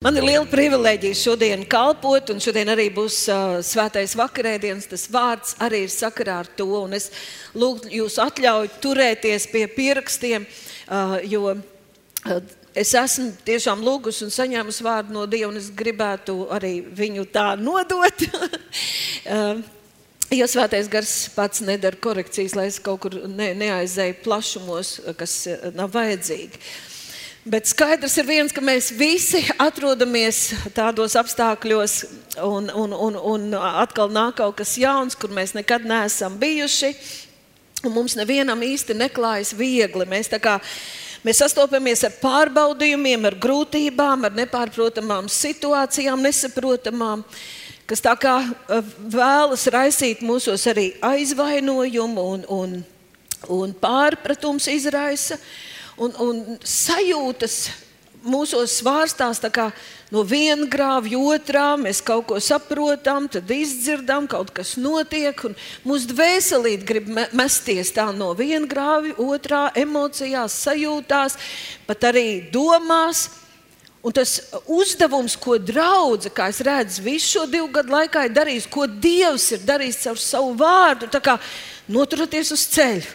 Man ir liela privilēģija šodien kalpot, un šodien arī būs uh, svētais vakarēdienas. Tas vārds arī ir sakarā ar to. Un es lūgtu jūs atļauju turēties pie pierakstiem, uh, jo uh, es esmu tiešām lūgusi un saņēmusi vārdu no Dieva, un es gribētu arī viņu tā nodot. uh, Jo svētais gars pats nedara korekcijas, lai es kaut kur ne, neaizēju plašumos, kas nav vajadzīgi. Uh, Bet skaidrs ir viens, ka mēs visi atrodamies tādos apstākļos, un, un, un, un atkal nāk kaut kas jauns, kur mēs nekad neesam bijuši. Mums nevienam īsti neklājas viegli. Mēs, kā, mēs sastopamies ar pārbaudījumiem, ar grūtībām, ar nepārprotamām situācijām, nesaprotamām, kas tā kā e, vēlas raisīt mūsos arī aizvainojumu un, un, un pārpratums izraisa un, un sajūtas mūsos svārstās no viena grāva otrā. Mēs kaut ko saprotam, tad izdzirdam, kaut kas notiek. Mūsu dvēselīte grib mesties tā no viena grāva, otrā emocijās, sajūtās, pat arī domās. Un tas uzdevums, ko draudzene, kā es redzu, visu šo divu gadu laikā ir darījis, ko Dievs ir darījis caur savu vārdu, kā noturēties uz ceļa,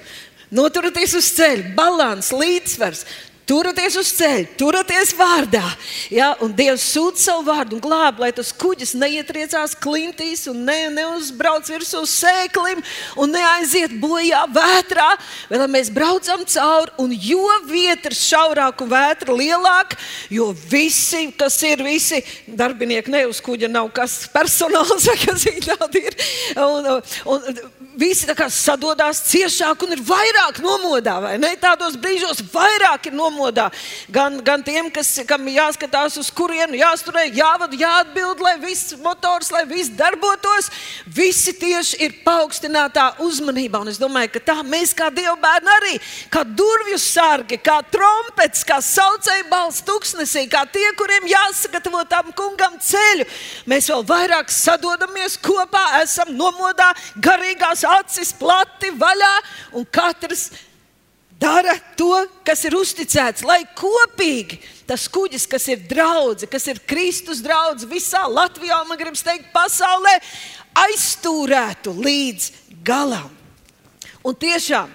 Noturieties uz ceļa, balans, līdzsvars. Turieties uz ceļa, turieties vārdā. Ja? Un Dievs sūta savu vārdu un glāb, lai tas kuģis neietriecās klintīs un ne, neuzbrauc virsū sēklim un neaiziet bojā vētrā. Vēl mēs braucam cauri, un jo vieta ir šaurāka un vētra lielāka, jo visi, kas ir visi darbinieki, ne uz kuģa nav kas personāls vai kas tādi ir. Un, un, visi sadodas ciešāk un ir vairāk nomodā. Tādos brīžos vairāk ir nomodā. Gan, gan tiem, kas, kam jāskatās uz kurienu, jāsturē, jāvada, jāatbild, lai viss motors, lai viss darbotos. Visi tieši ir paaugstinātā uzmanībā. Un es domāju, ka tā mēs kā Dieva bērni arī, kā durvju sargi, kā trompets, kā saucēju balss tuksnesī, kā tie, kuriem jāsagatavo tam kungam ceļu, mēs vēl vairāk sadodamies kopā, esam nomodā, garīgās acis plati vaļā un katrs dara to, kas ir uzticēts, lai kopīgi tas kuģis, kas ir draugs, kas ir Kristus draugs visā Latvijā, man gribas teikt, pasaulē, aizstūrētu līdz galam. Un tiešām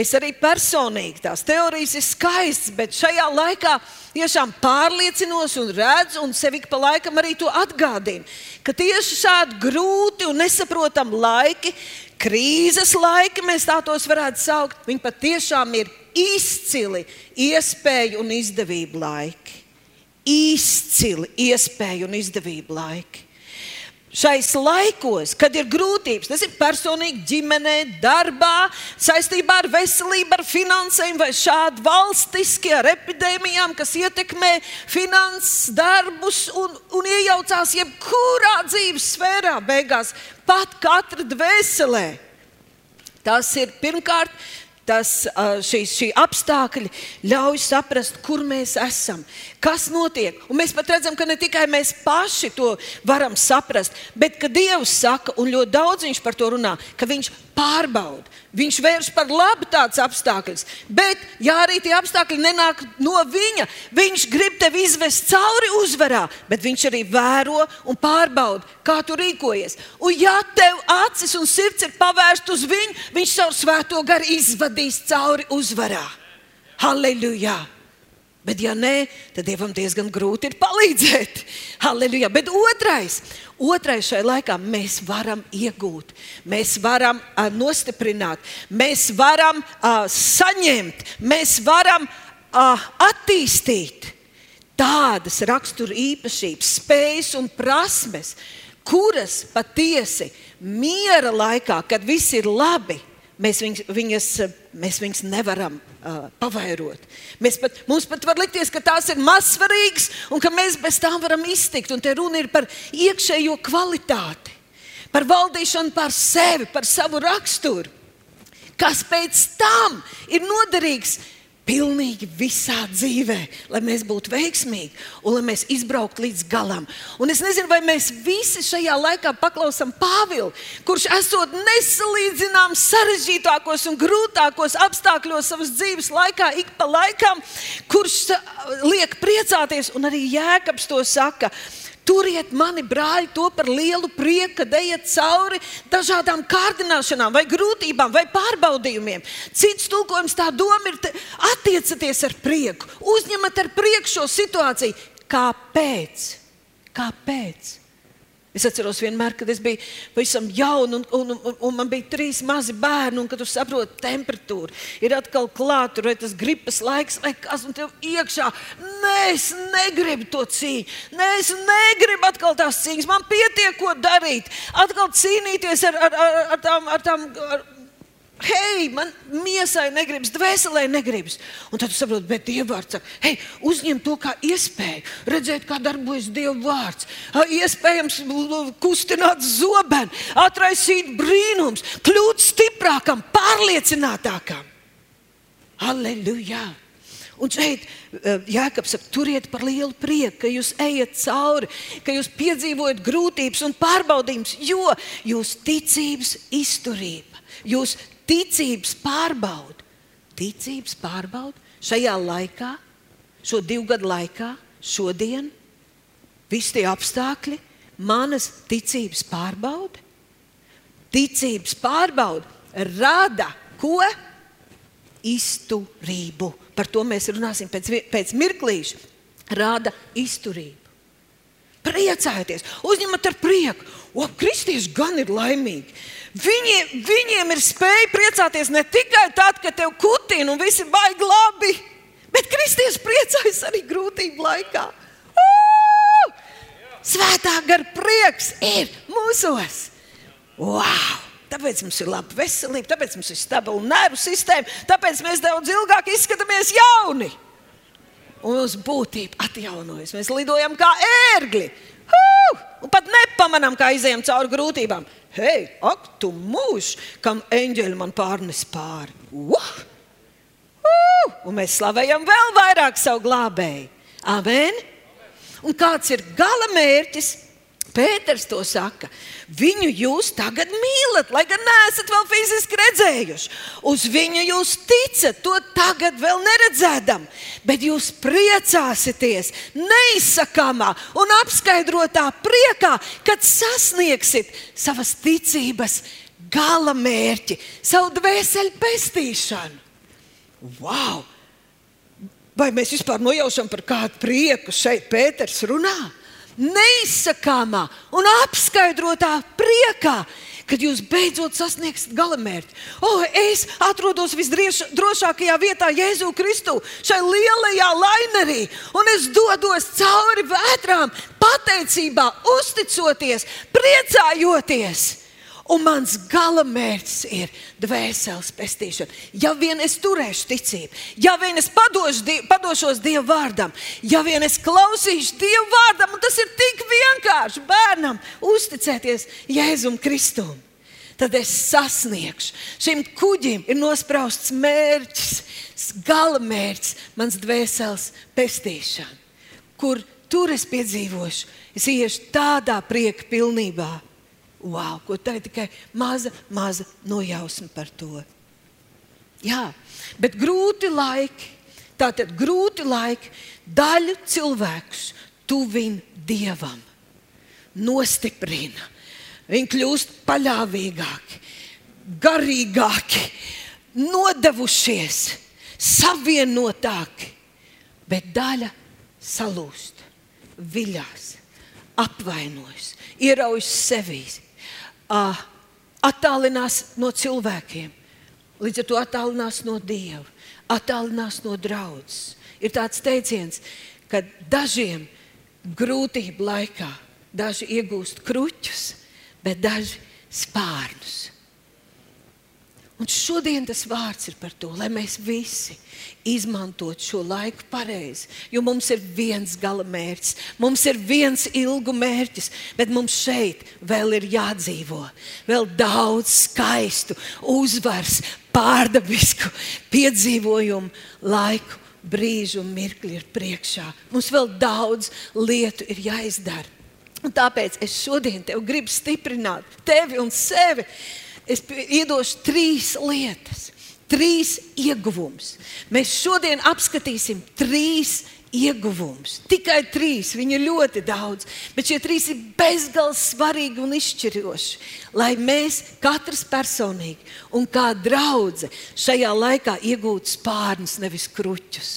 es arī personīgi tās teorijas ir skaistas, bet šajā laikā tiešām pārliecinos un redzu, un sevi pa laikam arī to atgādinu, ka tieši šādi grūti un nesaprotami laiki, krīzes laiki, mēs tā tos varētu saukt, viņi patiešām ir izcili iespēju un izdevību laiki. Izcili iespēju un izdevību laiki šais laikos, kad ir grūtības, tas ir personīgi ģimenē, darbā, saistībā ar veselību, ar finansēm vai šādi valstiski ar epidēmijām, kas ietekmē finanses, darbus un, un iejaucās jebkurā dzīves sfērā, beigās pat katra dvēselē. Tas ir pirmkārt tas, šī, šī apstākļi ļauj saprast, kur mēs esam, kas notiek. Un mēs pat redzam, ka ne tikai mēs paši to varam saprast, bet ka Dievs saka, un ļoti daudz viņš par to runā, ka viņš pārbauda. Viņš vērš par labu tādus apstākļus, bet, ja arī tie apstākļi nenāk no viņa, viņš grib tevi izvest cauri uzvarā, bet viņš arī vēro un pārbauda, kā tu rīkojies. Un, ja tev acis un sirds ir pavērsta uz viņu, viņš savu svēto garu izvadīs cauri uzvarā. Halleluja! Bet, ja nē, tad Dievam diezgan grūti ir palīdzēt. Halleluja! Bet otrais, otrais šai laikā mēs varam iegūt, mēs varam uh, nostiprināt, mēs varam uh, saņemt, mēs varam uh, attīstīt tādas rakstura īpašības, spējas un prasmes, kuras patiesi miera laikā, kad viss ir labi, mēs viņas, viņas, mēs viņas nevaram uh, pavairot. Mēs pat, mums pat var likties, ka tās ir mazsvarīgas un ka mēs bez tām varam iztikt. Un te runa ir par iekšējo kvalitāti, par valdīšanu pār sevi, par savu raksturu, kas pēc tam ir noderīgs pilnīgi visā dzīvē, lai mēs būtu veiksmīgi un lai mēs izbrauktu līdz galam. Un es nezinu, vai mēs visi šajā laikā paklausām Pāvilu, kurš esot nesalīdzināms sarežģītākos un grūtākos apstākļos savas dzīves laikā, ik pa laikam, kurš liek priecāties, un arī Jēkabs to saka. Turiet mani, brāļi, to par lielu prieku, kad ejat cauri dažādām kārdināšanām, vai grūtībām, vai pārbaudījumiem. Cits tulkojums tā doma ir, attiecieties ar prieku, uzņemat ar prieku šo situāciju. Kāpēc? Kāpēc? Es atceros, vienmēr, kad es biju pavisam jauna un, un, un, un man bija trīs mazi bērni, un kad tu saproti, temperatūra ir atkal klāta, vai tas gripas laiks, vai kas un tev iekšā. Nē, es negribu to cīņu. Nē, es negribu atkal tās cīņas. Man pietiek, ko darīt. Atkal cīnīties ar, ar, ar, ar tām. Ar tām ar, Hei, man miesai negribas, dvēselē negribas. Un tad tu saproti, bet Dieva vārds saka, hei, uzņem to kā iespēju, redzēt, kā darbojas Dieva vārds. Iespējams, kustināt zobenu, atraisīt brīnums, kļūt stiprākam, pārliecinātākam. Aleluja! Un šeit Jēkabs saka, turiet par lielu prieku, ka jūs ejat cauri, ka jūs piedzīvojat grūtības un pārbaudījumus, jo jūsu ticības izturība, jūsu ticības pārbauda. Ticības pārbauda šajā laikā, šo divu gadu laikā, šodien, visi tie apstākļi, manas ticības pārbauda. Ticības pārbauda rada ko? Izturību. Par to mēs runāsim pēc, pēc mirklīša. Rada izturību. Priecājieties, uzņemat ar prieku. O, kristieši gan ir laimīgi. Viņi, viņiem ir spēja priecāties ne tikai tad, kad tev kutina un viss ir baigi labi, bet kristieši priecājas arī grūtību laikā. Uh! Svētā gara prieks ir mūsos. Wow! Tāpēc mums ir laba veselība, tāpēc mums ir stabila nervu sistēma, tāpēc mēs daudz ilgāk izskatāmies jauni. Un mūsu būtība atjaunojas. Mēs lidojam kā ērgļi. Un pat nepamanām, kā izējām cauri grūtībām. Hei, ak, tu mūžs, kam eņģeļi man pārnes pāri. Uh! Uh! Un mēs slavējam vēl vairāk savu glābēju. Amen! Un kāds ir gala mērķis? Pēters to saka. Viņu jūs tagad mīlat, lai gan neesat vēl fiziski redzējuši. Uz viņu jūs ticat, to tagad vēl neredzēdam. Bet jūs priecāsieties neizsakāmā un apskaidrotā priekā, kad sasniegsiet savas ticības gala mērķi, savu dvēseli pestīšanu. Wow! Vai mēs vispār nojaušam par kādu prieku šeit Pēters runā? Neizsakāmā un apskaidrotā priekā, kad jūs beidzot sasniegsiet galamērķi. Oh, es atrodos visdrošākajā vietā, Jēzu Kristu, šai lielajā lainerī, un es dodos cauri vētrām, pateicībā, uzticoties, priecājoties. Un mans gala mērķis ir dvēseles pestīšana. Ja vien es turēšu ticību, ja vien es padošu, padošos Dieva vārdam, ja vien es klausīšu Dieva vārdam, un tas ir tik vienkārši bērnam uzticēties Jēzum Kristum, tad es sasniegšu. Šim kuģim ir nosprausts mērķis, gala mērķis, mans dvēseles pestīšana, kur tur es piedzīvošu. Es iešu tādā prieka pilnībā Wow, ko tā ir tikai maza, maza nojausma par to. Jā, bet grūti laiki, tātad grūti laiki daļu cilvēkus tuvina dievam, nostiprina. Viņi kļūst paļāvīgāki, garīgāki, nodevušies, savienotāki, bet daļa salūst, viļās, apvainojas, ieraujas sevīs uh, attālinās no cilvēkiem, līdz ar to attālinās no Dieva, attālinās no draudzes. Ir tāds teiciens, ka dažiem grūtību laikā daži iegūst kruķus, bet daži spārnus. Un šodien tas vārds ir par to, lai mēs visi izmantotu šo laiku pareizi. Jo mums ir viens gala mērķis, mums ir viens ilgu mērķis, bet mums šeit vēl ir jādzīvo. Vēl daudz skaistu, uzvaras, pārdabisku piedzīvojumu laiku, brīžu un mirkli ir priekšā. Mums vēl daudz lietu ir jāizdara. Un tāpēc es šodien tev gribu stiprināt tevi un sevi es iedošu trīs lietas, trīs ieguvumus. Mēs šodien apskatīsim trīs ieguvums. Tikai trīs, viņi ir ļoti daudz, bet šie trīs ir bezgalīgi svarīgi un izšķiroši. Lai mēs katrs personīgi un kā draudzene šajā laikā iegūtu spārnus, nevis kruķus.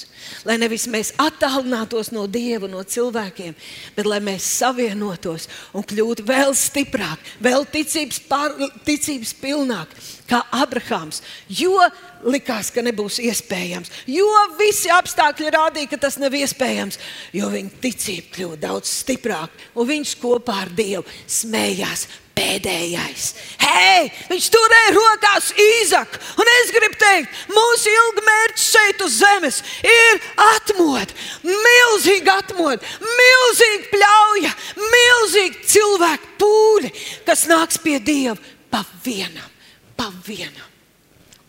Lai nevis mēs attālinātos no Dieva, no cilvēkiem, bet lai mēs savienotos un kļūtu vēl stiprāki, vēl ticības, pār, ticības pilnāki, kā Abrahāms. Jo likās, ka nebūs iespējams, jo visi apstākļi rādīja, ka tas nav iespējams, jo viņa ticība kļuva daudz stiprāka, un viņš kopā ar Dievu smējās pēdējais. Hei, viņš turēja rokās īzaku. Un es gribu teikt, mūsu ilgmērķis šeit uz zemes ir atmodu, milzīga atmodu, milzīga pļauja, milzīga cilvēku pūļi, kas nāks pie Dieva pa vienam, pa vienam.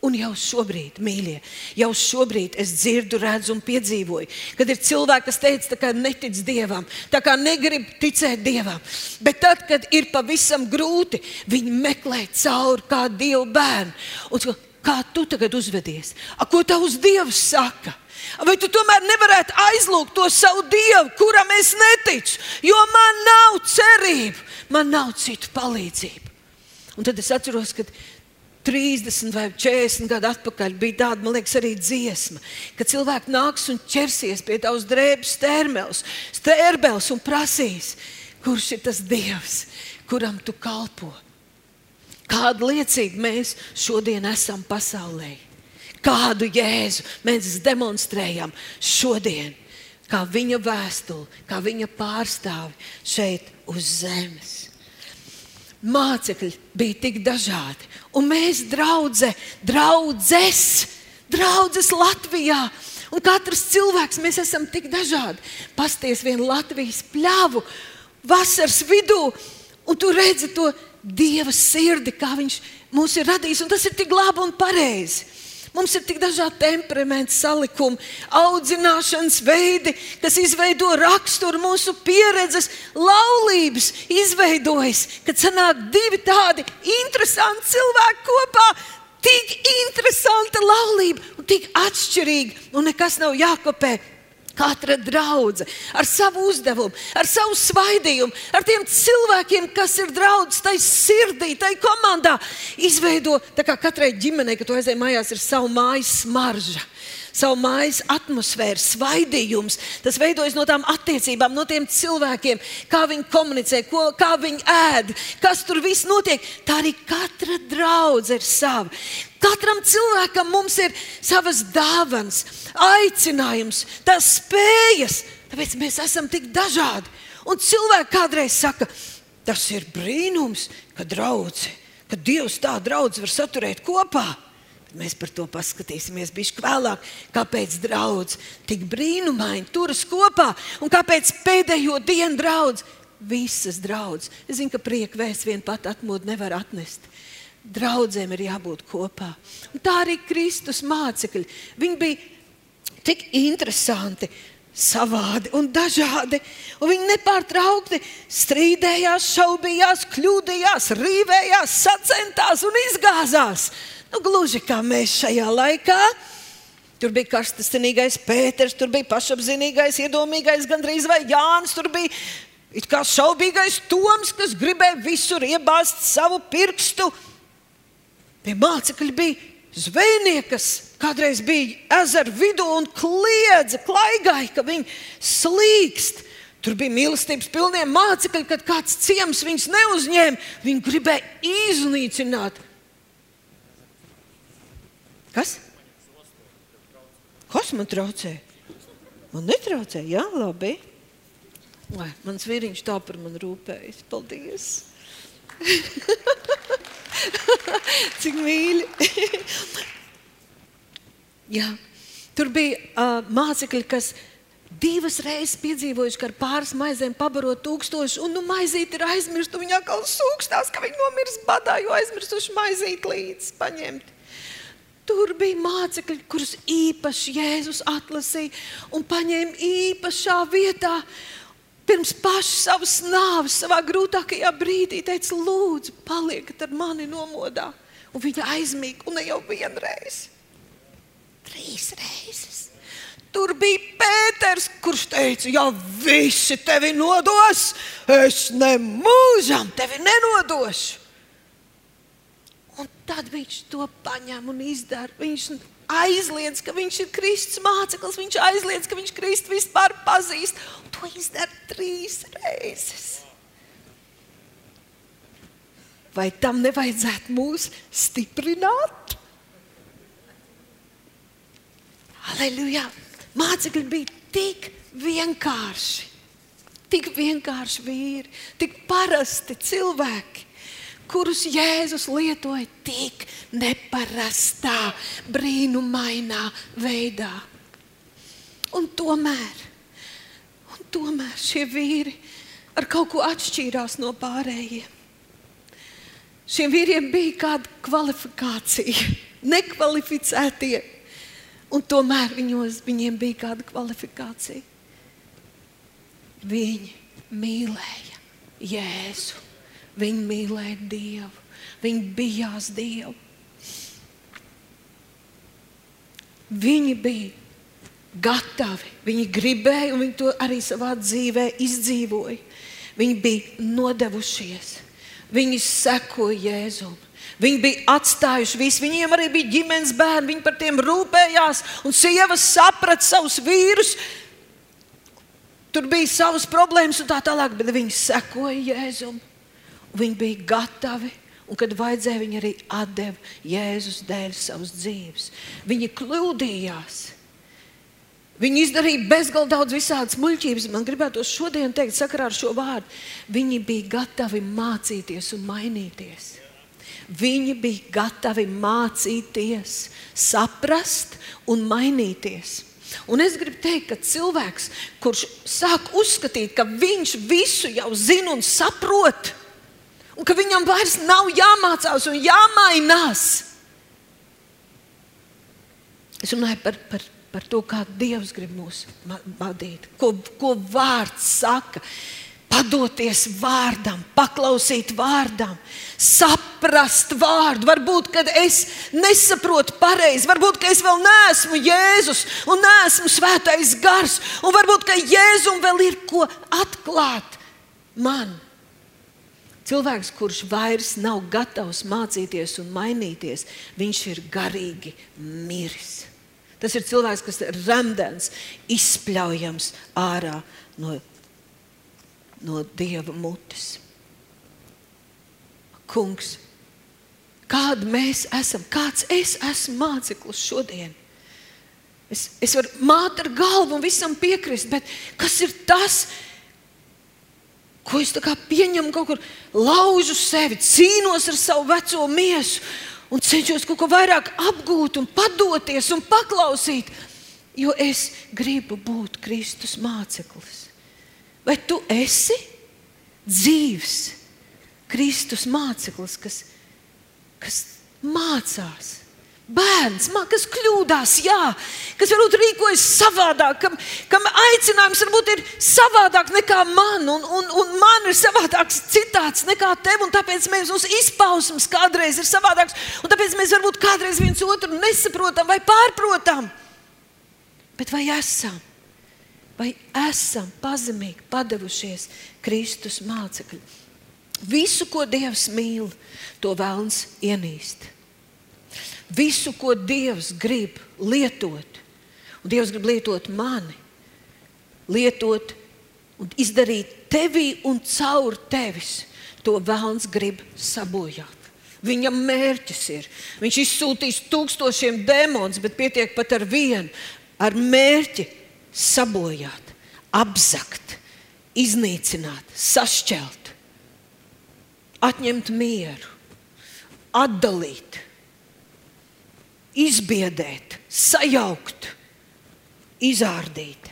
Un jau šobrīd, mīļie, jau šobrīd es dzirdu, redzu un piedzīvoju, kad ir cilvēki, kas teica, ka netic dievam, tā kā negrib ticēt dievam. Bet tad, kad ir pavisam grūti, viņi meklē cauri kā dievu bērnu. Un, kā tu tagad uzvedies? A, ko tavs dievs saka? Vai tu tomēr nevarētu aizlūgt to savu dievu, kuram es neticu, jo man nav cerību, man nav citu palīdzību. Un tad es atceros, ka 30 vai 40 gadu atpakaļ bija tāda, man liekas, arī dziesma, ka cilvēki nāks un ķersies pie tavas drēbes stērmels, stērbels un prasīs, kurš ir tas Dievs, kuram tu kalpo. Kādu liecību mēs šodien esam pasaulē? Kādu jēzu mēs demonstrējam šodien, kā viņa vēstuli, kā viņa pārstāvi šeit uz zemes? Mācekļi bija tik dažādi. Un mēs, draudzē, draudzes, draudzes Latvijā, un katrs cilvēks, mēs esam tik dažādi. Pasties vienu Latvijas pļāvu vasaras vidū, un tu redzi to Dieva sirdi, kā viņš mūs ir radījis, un tas ir tik labi un pareizi. Mums ir tik dažādi temperamenti, salikumi, audzināšanas veidi, kas izveido raksturu, mūsu pieredzes, laulības izveidojas, kad sanāk divi tādi interesanti cilvēki kopā. Tik interesanta laulība un tik atšķirīga, un nekas nav jākopē. Katra draudzene ar savu uzdevumu, ar savu svaidījumu, ar tiem cilvēkiem, kas ir draugi, tai sirdī, tai komandā, izveido kā katrai ģimenei, kad tu aizej mājās, ir savu mājas smarža savu mājas atmosfēru, svaidījums. Tas veidojas no tām attiecībām, no tiem cilvēkiem, kā viņi komunicē, ko, kā viņi ēd, kas tur viss notiek. Tā arī katra draudzene ir sava. Katram cilvēkam mums ir savas dāvanas, aicinājums, tās spējas. Tāpēc mēs esam tik dažādi. Un cilvēki kādreiz saka, tas ir brīnums, ka draudzene, ka Dievs tā draudz var saturēt kopā. Mēs par to paskatīsimies bišķi vēlāk, kāpēc draudz tik brīnumaini turas kopā un kāpēc pēdējo dienu draudz visas draudzes. Es zinu, ka prieka vēsts vien pat atmodu nevar atnest. Draudzēm ir jābūt kopā. Un tā arī Kristus mācekļi. Viņi bija tik interesanti, savādi un dažādi. Un viņi nepārtraukti strīdējās, šaubījās, kļūdījās, rīvējās, sacentās un izgāzās. Nu, gluži kā mēs šajā laikā. Tur bija karstasinīgais Pēters, tur bija pašapziņīgais, iedomīgais gandrīz vai Jānis. Tur bija it kā šaubīgais Toms, kas gribēja visur iebāzt savu pirkstu. Pie mācekļi bija zvejnieki, kas kādreiz bija ezera vidū un kliedza, klaigāja, ka viņi slīkst. Tur bija mīlestības pilnie mācekļi, kad kāds ciems viņus neuzņēma. Viņi gribēja iznīcināt. Kas? Kas man traucē? Man netraucē, jā, labi. Lai, mans vīriņš tā par mani rūpējas. Paldies! Cik mīļi. Jā. Tur bija uh, mācekļi, kas divas reizes piedzīvojuši, ka ar pāris maizēm pabaro tūkstošu, un nu, maizīt ir aizmirsta. Viņa atkal sūkstās, ka viņi nomirs badā, jo aizmirsuši maizīt līdzi paņemt. Tur bija mācekļi, kurus īpaši Jēzus atlasīja un paņēma īpašā vietā pirms pašas savas nāves, savā grūtākajā brīdī teica, lūdzu, palieciet ar mani nomodā. Un viņa aizmīga, un ne jau vienreiz, trīs reizes. Tur bija Pēters, kurš teica, ja visi tevi nodos, es nemūžam tevi nenodošu. Un tad viņš to paņem un izdara. Viņš aizliedz, ka viņš ir Kristus māceklis, viņš aizliedz, ka viņš Kristu vispār pazīst. Un to izdara trīs reizes. Vai tam nevajadzētu mūs stiprināt? Aleluja! Mācekļi bija tik vienkārši, tik vienkārši vīri, tik parasti cilvēki, kurus Jēzus lietoja tik neparastā, brīnumainā veidā. Un tomēr, un tomēr šie vīri ar kaut ko atšķīrās no pārējiem. Šiem vīriem bija kāda kvalifikācija, nekvalificētie Un tomēr viņos, viņiem bija kāda kvalifikācija. Viņi mīlēja Jēzu, viņi mīlēja Dievu, viņi bijās Dievu. Viņi bija gatavi, viņi gribēja, un viņi to arī savā dzīvē izdzīvoja. Viņi bija nodevušies, viņi sekoja Jēzum. Viņi bija atstājuši visu, viņiem arī bija ģimenes bērni, viņi par tiem rūpējās, un sievas saprata savus vīrus. Tur bija savas problēmas un tā tālāk, bet viņi sekoja Jēzum. Viņi bija gatavi, un kad vajadzēja, viņi arī deva Jēzus dēļ savas dzīves. Viņi kļūdījās. Viņi izdarīja bezgalīgi daudz visādas muļķības. Man gribētu šodien teikt, sakarā ar šo vārdu. Viņi bija gatavi mācīties un mainīties. Viņi bija gatavi mācīties, saprast un mainīties. Un es gribu teikt, ka cilvēks, kurš sāk uzskatīt, ka viņš visu jau zina un saprot, un ka viņam vairs nav jāmācās un jāmainās, es runāju par, par, par to, kā Dievs grib mūs vadīt, ko, ko vārds saka padoties vārdam, paklausīt vārdam, saprast vārdu. Varbūt, kad es nesaprotu pareizi, varbūt, ka es vēl neesmu Jēzus un neesmu svētais gars, un varbūt, ka Jēzum vēl ir ko atklāt man. Cilvēks, kurš vairs nav gatavs mācīties un mainīties, viņš ir garīgi miris. Tas ir cilvēks, kas ir remdens, izspļaujams ārā no no Dieva mutes. Kungs, kāda mēs esam, kāds es esmu māceklis šodien? Es, es varu māt ar galvu un visam piekrist, bet kas ir tas, ko es pieņemu kaut kur, laužu sevi, cīnos ar savu veco miesu un cenšos kaut ko vairāk apgūt, un padoties un paklausīt, jo es gribu būt Kristus māceklis. Vai tu esi dzīves Kristus māceklis, kas, kas mācās? Bērns, man, kas kļūdās, jā, kas varbūt rīkojas savādāk, kam, kam aicinājums varbūt ir savādāk nekā man, un, un, un man ir savādāks, citāds nekā tev, un tāpēc mēs, mūsu izpausmes kādreiz ir savādāks, un tāpēc mēs varbūt kādreiz viens otru nesaprotam vai pārprotam. Bet vai esam? vai esam pazemīgi padevušies Kristus mācekļi. Visu, ko Dievs mīl, to vēlns ienīst. Visu, ko Dievs grib lietot, un Dievs grib lietot mani, lietot un izdarīt tevī un caur tevis, to vēlns grib sabojāt. Viņam mērķis ir. Viņš izsūtīs tūkstošiem demonus, bet pietiek pat ar vienu, ar mērķi sabojāt, apzakt, iznīcināt, sašķelt, atņemt mieru, atdalīt, izbiedēt, sajaukt, izārdīt.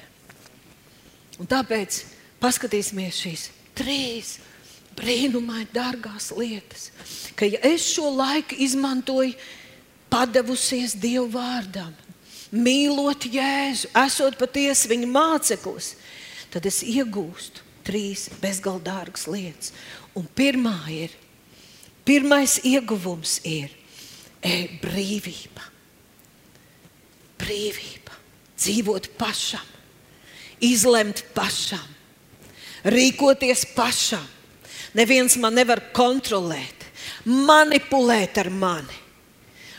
Un tāpēc paskatīsimies šīs trīs brīnumaini dārgās lietas, ka ja es šo laiku izmantoju, padevusies Dieva vārdam, mīlot Jēzu, esot patiesi viņa māceklis, tad es iegūstu trīs bezgaldārgas lietas. Un pirmā ir, pirmais ieguvums ir e, brīvība. Brīvība. dzīvot pašam, izlemt pašam, rīkoties pašam. Neviens man nevar kontrolēt, manipulēt ar mani,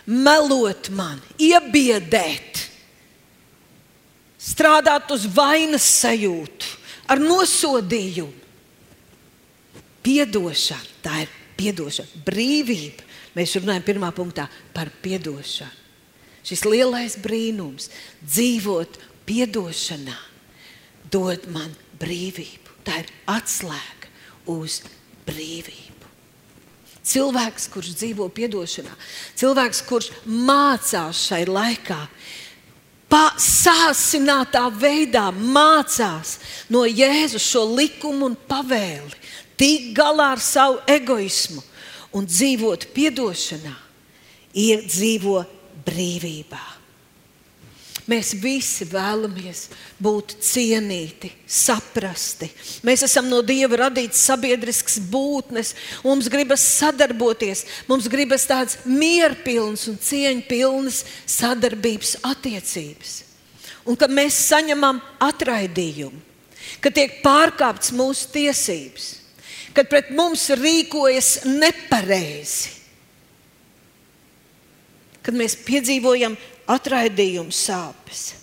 melot man, iebiedēt, strādāt uz vainas sajūtu, ar nosodījumu. Piedošana, tā ir piedošana, brīvība. Mēs runājam pirmā punktā par piedošanu. Šis lielais brīnums, dzīvot piedošanā, dod man brīvību. Tā ir atslēga uz brīvību. Cilvēks, kurš dzīvo piedošanā, cilvēks, kurš mācās šai laikā, sāsinātā veidā mācās no Jēzus šo likumu un pavēli, tikt galā ar savu egoismu un dzīvot piedošanā, iedzīvo brīvībā. Mēs visi vēlamies būt cienīti, saprasti. Mēs esam no Dieva radīts sabiedrisks būtnes, mums gribas sadarboties, mums gribas tādas mierpilnas un cieņpilnas sadarbības attiecības. Un kad mēs saņemam atraidījumu, kad tiek pārkāptas mūsu tiesības, kad pret mums rīkojas nepareizi, kad mēs piedzīvojam atraidījumu sāpes,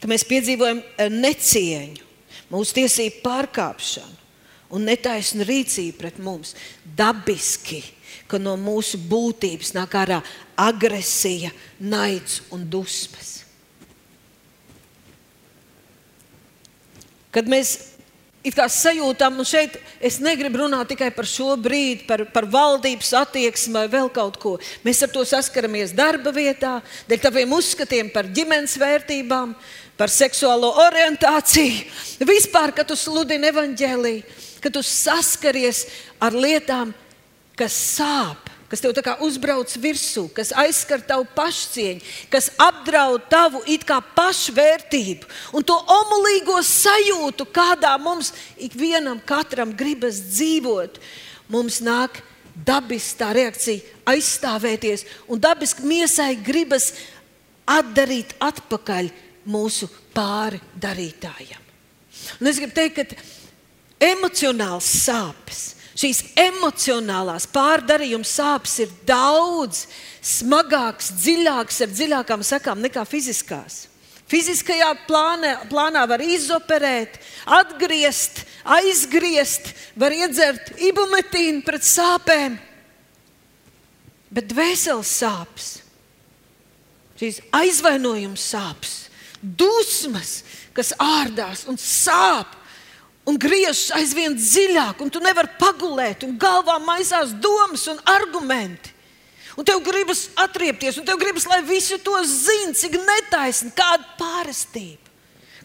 kad mēs piedzīvojam eh, necieņu, mūsu tiesību pārkāpšanu un netaisnu rīcību pret mums, dabiski, ka no mūsu būtības nāk ārā agresija, naids un dusmas. Kad mēs it kā sajūtām, un šeit es negribu runāt tikai par šo brīdi, par, par valdības attieksmi vai vēl kaut ko. Mēs ar to saskaramies darba vietā, dēļ taviem uzskatiem par ģimenes vērtībām, par seksuālo orientāciju. Vispār, kad tu sludini evaņģēlīju, kad tu saskaries ar lietām, kas sāp kas tev uzbrauc virsū, kas aizskar tavu pašcieņu, kas apdraud tavu it kā pašvērtību un to omulīgo sajūtu, kādā mums ikvienam katram gribas dzīvot. Mums nāk dabiski tā reakcija aizstāvēties, un dabiski miesai gribas atdarīt atpakaļ mūsu pāri darītājam. Un es gribu teikt, ka emocionāls sāpes Šīs emocionālās pārdarījuma sāpes ir daudz smagākas, dziļākas, ar dziļākām sekām nekā fiziskās. Fiziskajā plānā, plānā var izoperēt, atgriezt, aizgriezt, var iedzert ibumetīnu pret sāpēm. Bet dvēseles sāpes, šīs aizvainojuma sāpes, dusmas, kas ārdās un sāp, un griežas aizvien dziļāk, un tu nevari pagulēt, un galvā maisās domas un argumenti. Un tev gribas atriepties, un tev gribas, lai visi to zinātu, cik netaisni, kāda pārestība.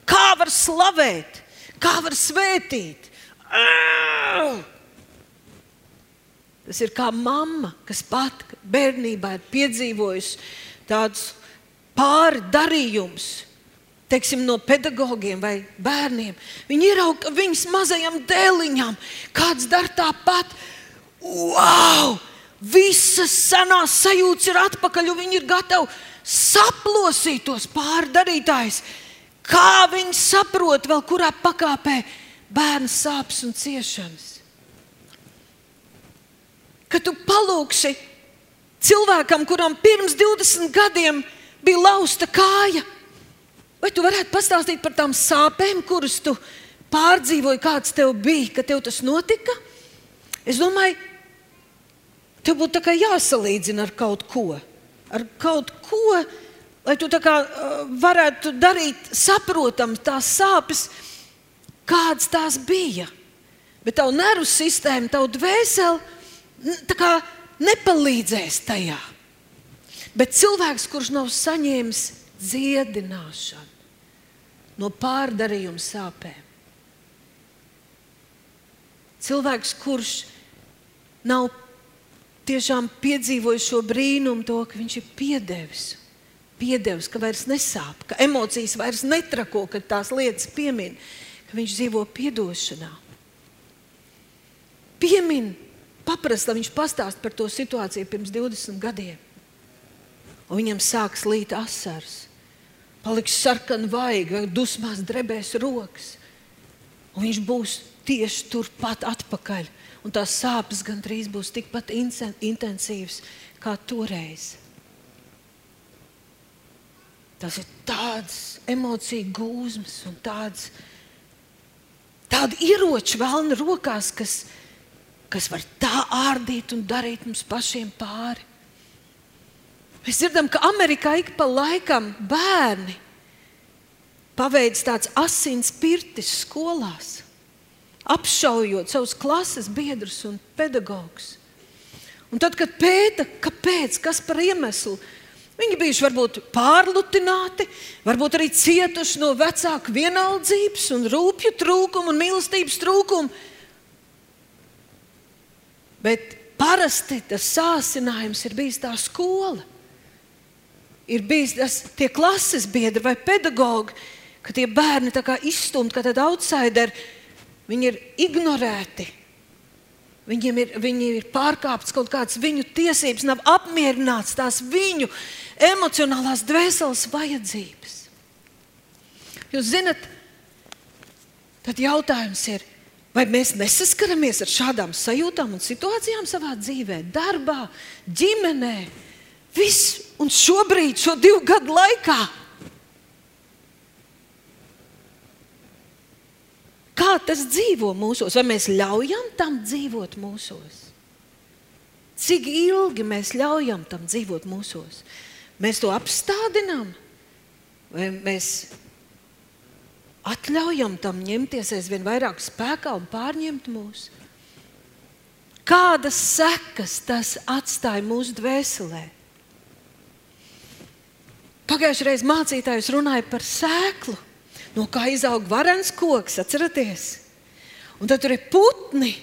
Kā var slavēt, kā var svētīt. Tas ir kā mamma, kas pat bērnībā ir piedzīvojusi tādus pāri darījumus, teiksim, no pedagogiem vai bērniem. Viņi ierauga viņas mazajām dēliņām, kāds dara tāpat. Wow! Visas senās sajūtas ir atpakaļ, un viņi ir gatavi saplosīt tos pārdarītājus. Kā viņi saprot, vēl kurā pakāpē bērnu sāpes un ciešanas? Kad tu palūksi cilvēkam, kuram pirms 20 gadiem bija lausta kāja, Vai tu varētu pastāstīt par tām sāpēm, kuras tu pārdzīvoji, kāds tev bija, kad tev tas notika? Es domāju, tev būtu jāsalīdzina ar kaut ko. Ar kaut ko, lai tu kā, varētu darīt saprotams tās sāpes, kādas tās bija. Bet tavu nervu sistēmu, tavu dvēseli nepalīdzēs tajā. Bet cilvēks, kurš nav saņēmis dziedināšanu, no pārdarījuma sāpēm. Cilvēks, kurš nav tiešām piedzīvojis šo brīnumu, to, ka viņš ir piedevis, piedevis, ka vairs nesāp, ka emocijas vairs netrako, kad tās lietas piemin, ka viņš dzīvo piedošanā. Piemin, paprast, lai viņš pastāst par to situāciju pirms 20 gadiem. Un viņam sāks līt asars paliks sarkana vaiga, vai dusmās drebēs rokas. Un viņš būs tieši turpat atpakaļ. Un tās sāpes gandrīz būs tikpat intensīvas kā toreiz. Tas ir tāds emociju gūzmas un tāds, tādi ieroči vēlna rokās, kas, kas var tā ārdīt un darīt mums pašiem pāri. Mēs dzirdam, ka Amerikā ik pa laikam bērni paveic tāds asins pirtis skolās, apšaujot savus klases biedrus un pedagogus. Un tad, kad pēta, kāpēc, kas par iemeslu, viņi bijuši varbūt pārlutināti, varbūt arī cietuši no vecāku vienaldzības, un rūpju trūkuma un mīlestības trūkuma. Bet parasti tas sācinājums ir bijis tā skola ir bijis tas, tie klases biedri vai pedagogi, ka tie bērni ir izstumti, ka tādi outsideri, viņi ir ignorēti. Viņiem ir, viņi ir pārkāptas kaut kādas viņu tiesības, nav apmierināts tās viņu emocionālās dvēseles vajadzības. Jūs zinat, tad jautājums ir, vai mēs nesaskaramies ar šādām sajūtām un situācijām savā dzīvē, darbā, ģimenē, Viss, un šobrīd, šo divu gadu laikā, kā tas dzīvo mūsos, vai mēs ļaujam tam dzīvot mūsos? Cik ilgi mēs ļaujam tam dzīvot mūsos? Mēs to apstādinām, vai mēs atļaujam tam ņemties aizvien vairāk spēkā un pārņemt mūsu? Kādas sekas tas atstāja mūsu dvēselē? Pagājušajā reizē mācītājs runāja par sēklu, no kā izaug varens koks, atcerieties. Un tad tur ir putni,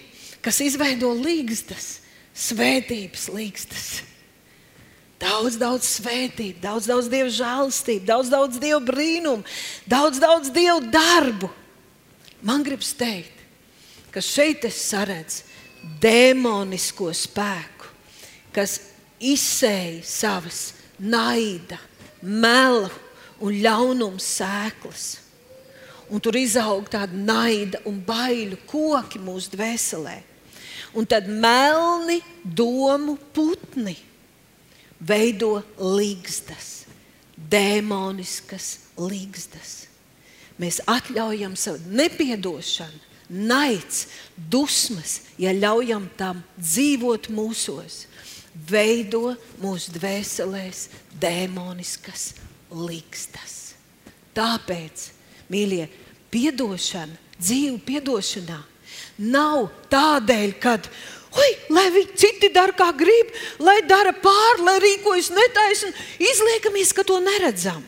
kas izveido līgstas, svētības līgstas. Daudz, daudz svētību, daudz, daudz dievu žēlastību, daudz, daudz dievu brīnumu, daudz, daudz dievu darbu. Man gribas teikt, ka šeit es saredzu demonisko spēku, kas izsēja savas naida, melu un ļaunums sēklas. Un tur izaug tāda naida un bailu koki mūsu dvēselē. Un tad melni domu putni veido līgstas, demoniskas līgstas. Mēs atļaujam savu nepiedošanu, naids, dusmas, ja ļaujam tam dzīvot mūsos veido mūsu dvēselēs demoniskas likstas. Tāpēc, mīļie, piedošana, dzīve piedošanā nav tādēļ, ka Oi, lai viņi citi dara, kā grib, lai dara pāri, lai rīkojas netaisni, izliekamies, ka to neredzam.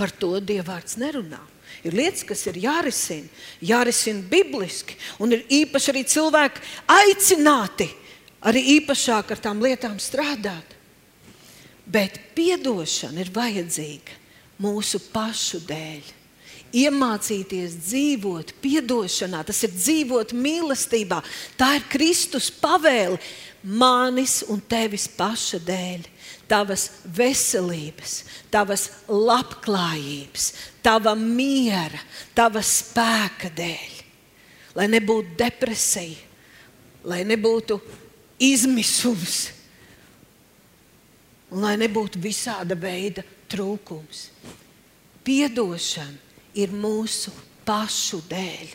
Par to Dievvvārds nerunā. Ir lietas, kas ir jārisina, jārisina bibliski, un ir īpaši arī cilvēki aicināti arī īpašāk ar tām lietām strādāt. Bet atdošana ir vajadzīga mūsu pašu dēļ. Iemācīties dzīvot atdošanā, tas ir dzīvot mīlestībā. Tā ir Kristus pavēle manis un tevis paša dēļ. Tavas veselības, tavas labklājības, tava miera, tava spēka dēļ. Lai nebūtu depresija, lai nebūtu izmisums. Un lai nebūtu visāda veida trūkums. Piedošana ir mūsu pašu dēļ,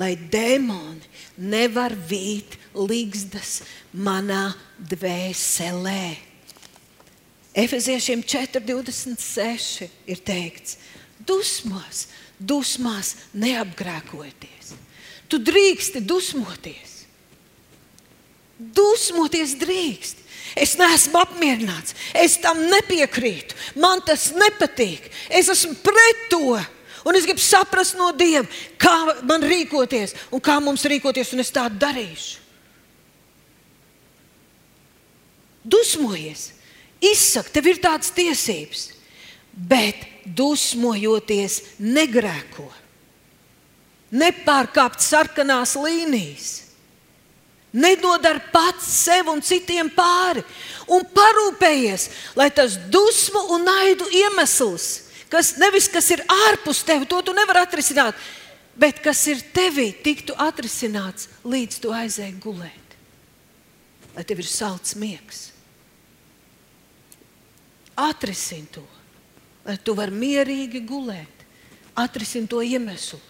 lai demoni nevar vīt līgstas manā dvēselē. Efeziešiem 4,26 ir teikts, dusmās, dusmās neapgrēkojieties. Tu drīksti dusmoties, Dusmoties drīkst. Es neesmu apmierināts, es tam nepiekrītu, man tas nepatīk, es esmu pret to. Un es gribu saprast no Dieva, kā man rīkoties un kā mums rīkoties, un es tā darīšu. Dusmojies, izsaka, tev ir tādas tiesības, bet dusmojoties, negrēko. Nepārkāpt sarkanās līnijas Nedodar pats sev un citiem pāri un parūpējies, lai tas dusmu un naidu iemesls, kas nevis kas ir ārpus tevis, to tu nevari atrisināt, bet kas ir tevī, tiktu atrisināts līdz tu aizēji gulēt. Lai tev ir salds miegs. Atrisini to, lai tu vari mierīgi gulēt. Atrisini to iemeslu.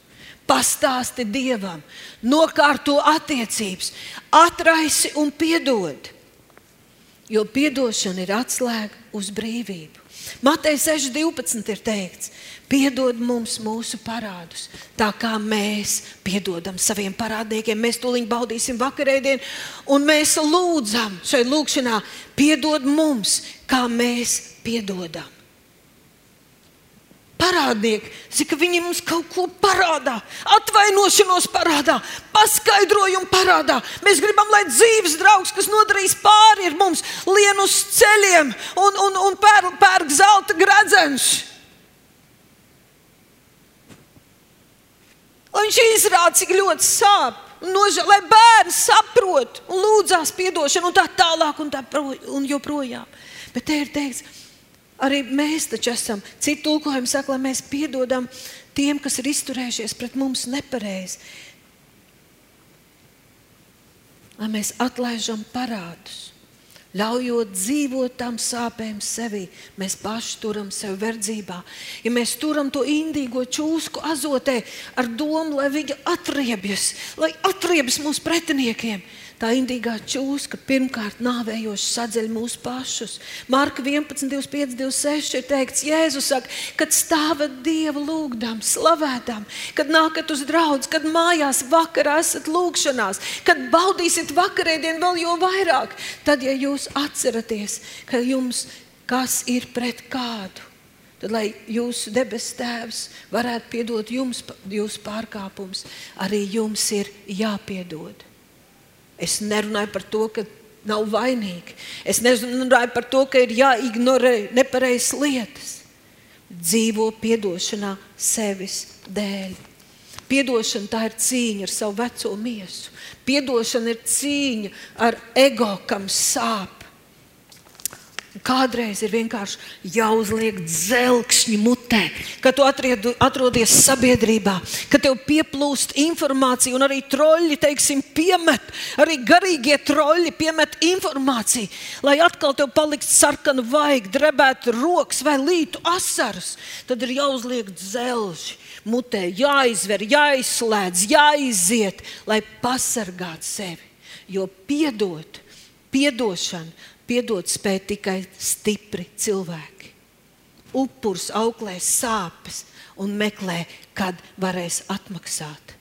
Pastāsti Dievam, nokārto attiecības, atraisi un piedod. Jo piedošana ir atslēga uz brīvību. Matei 6.12 ir teikts, piedod mums mūsu parādus, tā kā mēs piedodam saviem parādniekiem. Mēs tūlīt baudīsim vakarēdienu, un mēs lūdzam šai lūgšanā, piedod mums, kā mēs piedodam parādnieki, zina, ka viņi mums kaut ko parādā, atvainošanos parādā, paskaidrojumu parādā. Mēs gribam, lai dzīves draugs, kas nodarīs pāri mums, lien uz ceļiem un, un, un pērk, pērk zelta gradzenus. Lai viņš izrāda, cik ļoti sāp, nožēl, lai bērns saprot un lūdzās atdošanu, un tā tālāk, un, tā pro, un joprojām. Bet te ir teikts, Arī mēs taču esam. Citu tulkojumu saka, lai mēs piedodam tiem, kas ir izturējušies pret mums nepareizi. Lai mēs atlaižam parādus, ļaujot dzīvot tam sāpēm sevī, mēs paši turam sevi verdzībā. Ja mēs turam to indīgo čūsku azotē ar domu, lai viņa atriebjas, lai atriebjas mūsu pretiniekiem, tā indīgā čūska pirmkārt nāvējoši sadzeļ mūsu pašus. Marka 11, 25, 26 ir teikts, Jēzus saka, kad stāvat Dievu lūgdam, slavētām, kad nākat uz draugu, kad mājās vakarā esat lūgšanās, kad baudīsiet vakarēdienu vēl jo vairāk, tad, ja jūs atceraties, ka jums kas ir pret kādu, tad, lai jūsu debesu tēvs varētu piedot jums jūsu pārkāpumus, arī jums ir jāpiedod. Es nerunāju par to, ka nav vainīgi. Es nerunāju par to, ka ir jāignorē nepareizas lietas. Dzīvo piedošanā sevis dēļ. Piedošana tā ir cīņa ar savu veco miesu. Piedošana ir cīņa ar ego, kam sāp. Kādreiz ir vienkārši jāuzliek dzelkšņi mutē, kad tu atriedu, atrodies sabiedrībā, kad tev pieplūst informācija, un arī troļļi, teiksim, piemet, arī garīgie troļļi piemet informāciju, lai atkal tev paliktu sarkana vaiga, drebētu rokas vai lītu asaras. Tad ir jāuzliek dzelži mutē, jāizver, jāizslēdz, jāiziet, lai pasargātu sevi. Jo piedot, piedošana Piedot spēj tikai stipri cilvēki. Upurs auklē sāpes un meklē, kad varēs atmaksāt.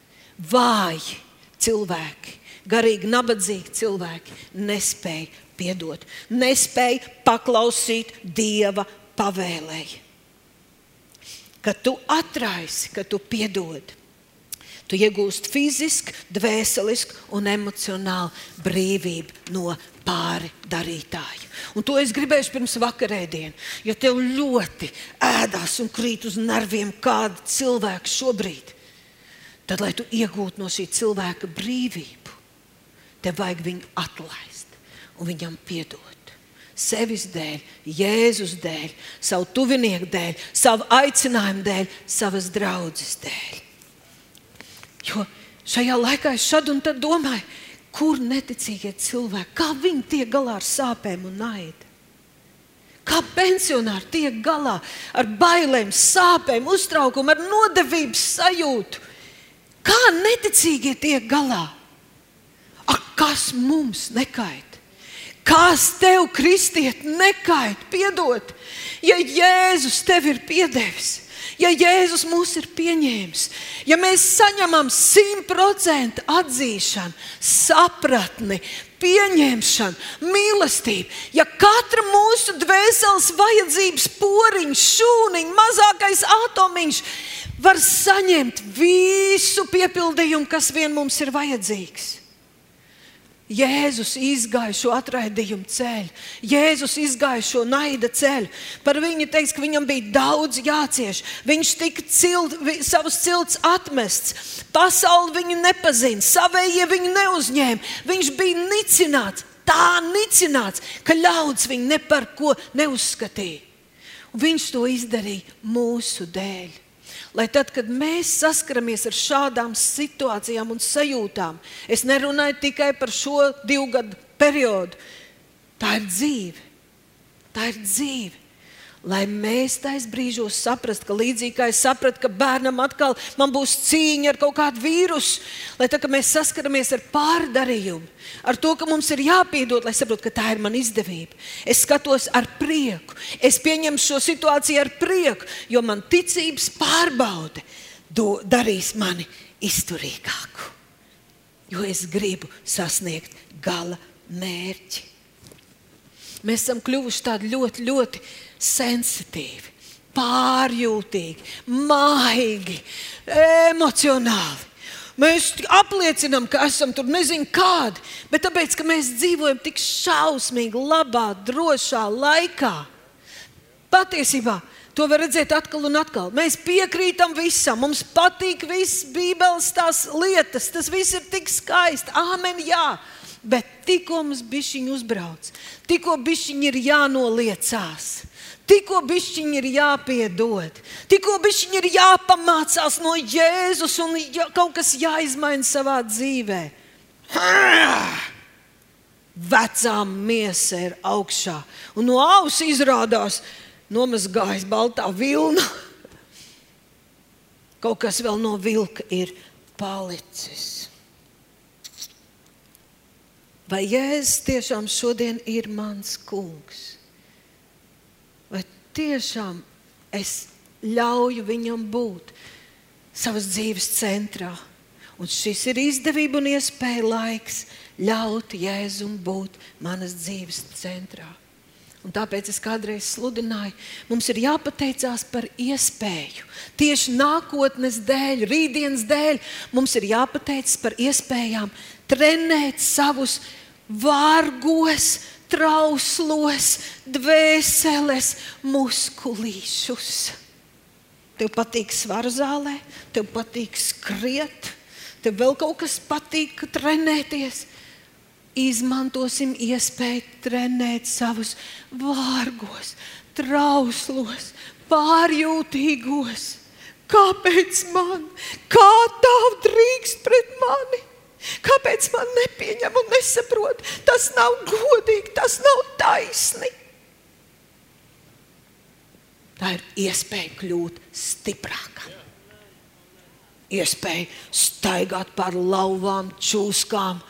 Vāji cilvēki, garīgi nabadzīgi cilvēki nespēja piedot, nespēja paklausīt Dieva pavēlēji. Kad tu atraisi, kad tu piedod, tu iegūsti fizisku, dvēselisku un emocionālu brīvību no pāri darītāju. Un to es gribēju pirms vakarēdienas. Ja tev ļoti ēdās un krīt uz nerviem kāda cilvēka šobrīd, tad, lai tu iegūtu no šī cilvēka brīvību, tev vajag viņu atlaist un viņam piedot. Sevis dēļ, Jēzus dēļ, savu tuvinieku dēļ, savu aicinājumu dēļ, savas draudzes dēļ. Jo šajā laikā es šad un tad domāju, kur neticīgie cilvēki, kā viņi tiek galā ar sāpēm un naidu. Kā pensionāri tiek galā ar bailēm, sāpēm, uztraukumu, ar nodevības sajūtu. Kā neticīgie tiek galā? Ak, kas mums nekait? Kas tev, kristiet, nekait? Piedod, ja Jēzus tev ir piedevis ja Jēzus mūs ir pieņēmis, ja mēs saņemam simtprocentu atzīšanu, sapratni, pieņemšanu, mīlestību, ja katra mūsu dvēseles vajadzības poriņš, šūniņš, mazākais atomiņš var saņemt visu piepildījumu, kas vien mums ir vajadzīgs. Jēzus izgāja šo atraidījumu ceļu, Jēzus izgāja šo naida ceļu. Par viņu teiks, ka viņam bija daudz jācieš. Viņš tika cilt, savus cilts atmests, pasauli viņu nepazina, savējie viņu neuzņēma. Viņš bija nicināts, tā nicināts, ka ļaudis viņu ne par ko neuzskatīja. Un viņš to izdarīja mūsu dēļ. Lai tad, kad mēs saskaramies ar šādām situācijām un sajūtām, es nerunāju tikai par šo divu gadu periodu. Tā ir dzīve. Tā ir dzīve. Lai mēs tajos brīžos saprastu, ka līdzīgi kā es sapratu, ka bērnam atkal būs cīņa ar kaut kādu vīrusu, lai tā, mēs saskaramies ar pārdarījumu, ar to, ka mums ir jāpiedod, lai saprotu, ka tā ir mana izdevība. Es skatos ar prieku, es pieņemu šo situāciju ar prieku, jo man ticības pārbaude do, darīs mani izturīgāku. Jo es gribu sasniegt gala mērķi. Mēs esam kļuvuši tādi ļoti, ļoti sensitīvi, pārjūtīgi, maigi, emocionāli. Mēs apliecinām, ka esam tur nezinu kādi, bet tāpēc, ka mēs dzīvojam tik šausmīgi, labā, drošā laikā. Patiesībā to var redzēt atkal un atkal. Mēs piekrītam visam, mums patīk visas Bībeles tās lietas, tas viss ir tik skaisti. Āmen, jā. Bet tikko mums bišķiņi uzbrauc, tikko bišķiņi ir jānoliecās, tikko bišķiņi ir jāpiedod, tikko bišķiņi ir jāpamācās no Jēzus un jā, kaut kas jāizmaina savā dzīvē. Vecā miesa ir augšā, un no auss izrādās nomazgājis baltā vilna. Kaut kas vēl no vilka ir palicis. Vai Jēzus tiešām šodien ir mans kungs? Tiešām es ļauju viņam būt savas dzīves centrā? Un šis ir izdevība un iespēja laiks ļaut Jēzum būt manas dzīves centrā. Un tāpēc es kādreiz sludināju, mums ir jāpateicās par iespēju. Tieši nākotnes dēļ, rītdienas dēļ mums ir jāpateicas par iespējām trenēt savus vārgos, trauslos, dvēseles muskulīšus. Tev patīk svaru zālē, tev patīk skriet, tev vēl kaut kas patīk trenēties. Izmantosim iespēju trenēt savus vārgos, trauslos, pārjūtīgos. Kāpēc man? Kā tā drīkst pret mani? Kāpēc man nepieņem un nesaprot? Tas nav godīgi, tas nav taisni. Tā ir iespēja kļūt stiprākam. Iespēja staigāt pār lauvām, čūskām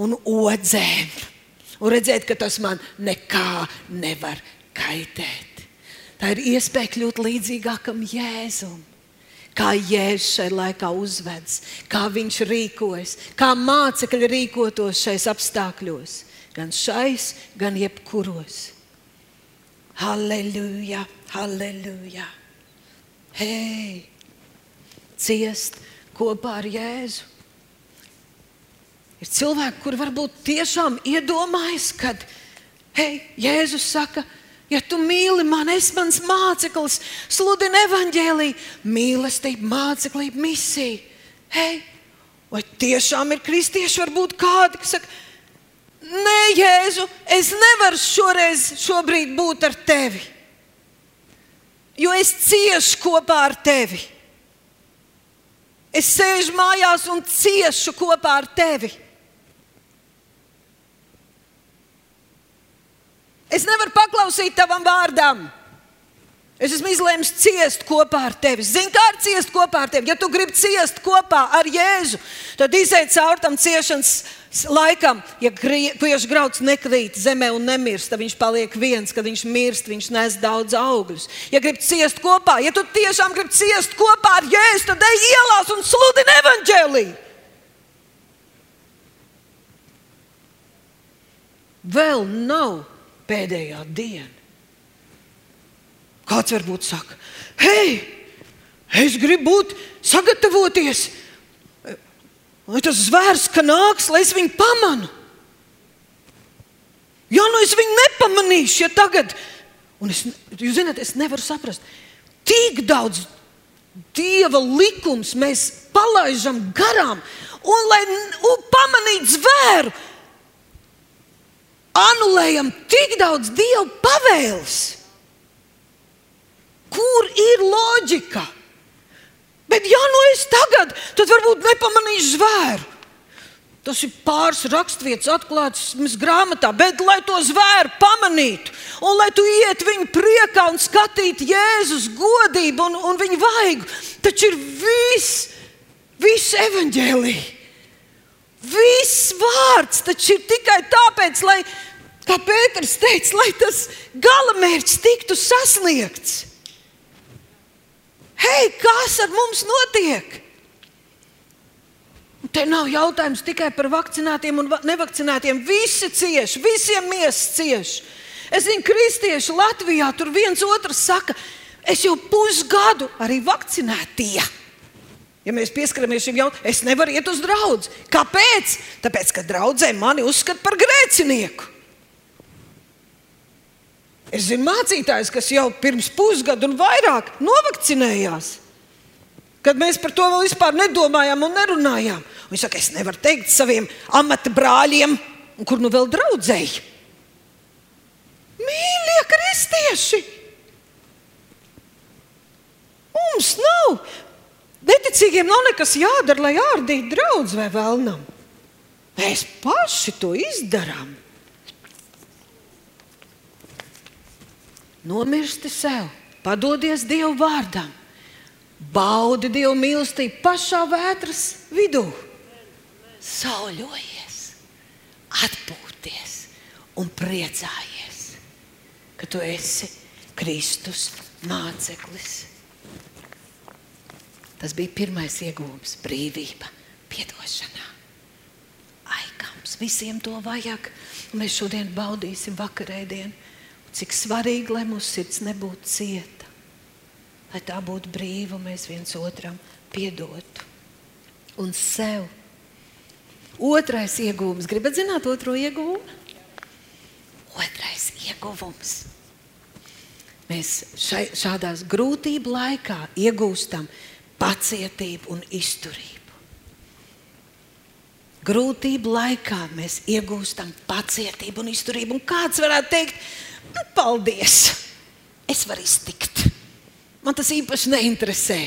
un odzēm. Un redzēt, ka tas man nekā nevar kaitēt. Tā ir iespēja kļūt līdzīgākam Jēzum kā Jēzus šai laikā uzvedas, kā viņš rīkojas, kā mācekļi rīkotos šais apstākļos, gan šais, gan jebkuros. Halleluja, halleluja! Hei, ciest kopā ar Jēzu. Ir cilvēki, kuri varbūt tiešām iedomājas, kad hei, Jēzus saka, ka Ja tu mīli mani, es mans māceklis, sludini evaņģēlīju, mīlestību, māceklību, misiju. Hei, vai tiešām ir kristieši, varbūt kādi, kas saka, nē, Jēzu, es nevaru šoreiz, šobrīd būt ar tevi, jo es ciešu kopā ar tevi. Es sēžu mājās un ciešu kopā ar tevi. Es nevaru paklausīt tavam vārdam. Es esmu izlēmis ciest kopā ar tevi. Zini, kā ar ciest kopā ar tevi? Ja tu gribi ciest kopā ar Jēzu, tad izai cauri tam ciešanas laikam. Ja griež grauds nekrīt zemē un nemirst, tad viņš paliek viens. Kad viņš mirst, viņš nes daudz augļus. Ja gribi ciest kopā, ja tu tiešām gribi ciest kopā ar Jēzu, tad ej ielās un sludini evaņģēliju. Vēl nav pēdējā diena. Kāds varbūt saka, hei, es gribu būt sagatavoties, lai tas zvērs, ka nāks, lai es viņu pamanu. Ja nu es viņu nepamanīšu, ja tagad, un es, jūs zināt, es nevaru saprast, tik daudz dieva likums mēs palaidām garām, un lai un pamanītu zvēru, anulējam tik daudz dievu pavēles. Kur ir loģika? Bet, ja nu es tagad, tad varbūt nepamanīšu zvēru. Tas ir pāris raksturvietas atklātas grāmatā, bet lai to zvēru pamanītu, un lai tu iet viņu priekā un skatītu Jēzus godību un, un viņa vaigu, taču ir viss, viss evaņģēlīja. Viss vārds taču ir tikai tāpēc, lai, kā Pēters teica, lai tas galamērķis tiktu sasniegts. Hei, kas ar mums notiek? Te nav jautājums tikai par vakcinētiem un nevakcinētiem. Visi cieši, visiem miesas cieši. Es zinu, kristieši Latvijā tur viens otrs saka, es jau pusgadu arī vakcinētie. Ja mēs pieskaramies šim jautājumam, es nevaru iet uz draugu. Kāpēc? Tāpēc, ka draudzē mani uzskata par grēcinieku. Es zinu mācītājus, kas jau pirms pusgada un vairāk novakcinējās. Kad mēs par to vēl vispār nedomājām un nerunājām. Viņš saka, es nevaru teikt saviem amata brāļiem, kur nu vēl draudzēji. Mīļie kristieši! Mums nav. Neticīgiem nav nekas jādara, lai ārdītu draugu vai vēlnam. Mēs paši to izdarām. Nomirsti sev, padodies Dievu vārdam Baudi Dievu mīlestību pašā vētras vidū. Sauļojies, atpūties un priecājies, ka tu esi Kristus māceklis. Tas bija pirmais iegūms - brīvība, atdošana. Aikams, visiem to vajag. Mēs šodien baudīsim vakarēdienu. Cik svarīgi, lai mūsu sirds nebūtu cieta lai tā būtu brīva un mēs viens otram piedotu. Un sev. Otrais iegūms. Gribat zināt otro iegūmu? Otrais ieguvums. Mēs šai, šādās grūtību laikā iegūstam pacietību un izturību. Grūtību laikā mēs iegūstam pacietību un izturību. Un kāds varētu teikt, nu, paldies, es varu iztikt. Man tas īpaši neinteresē.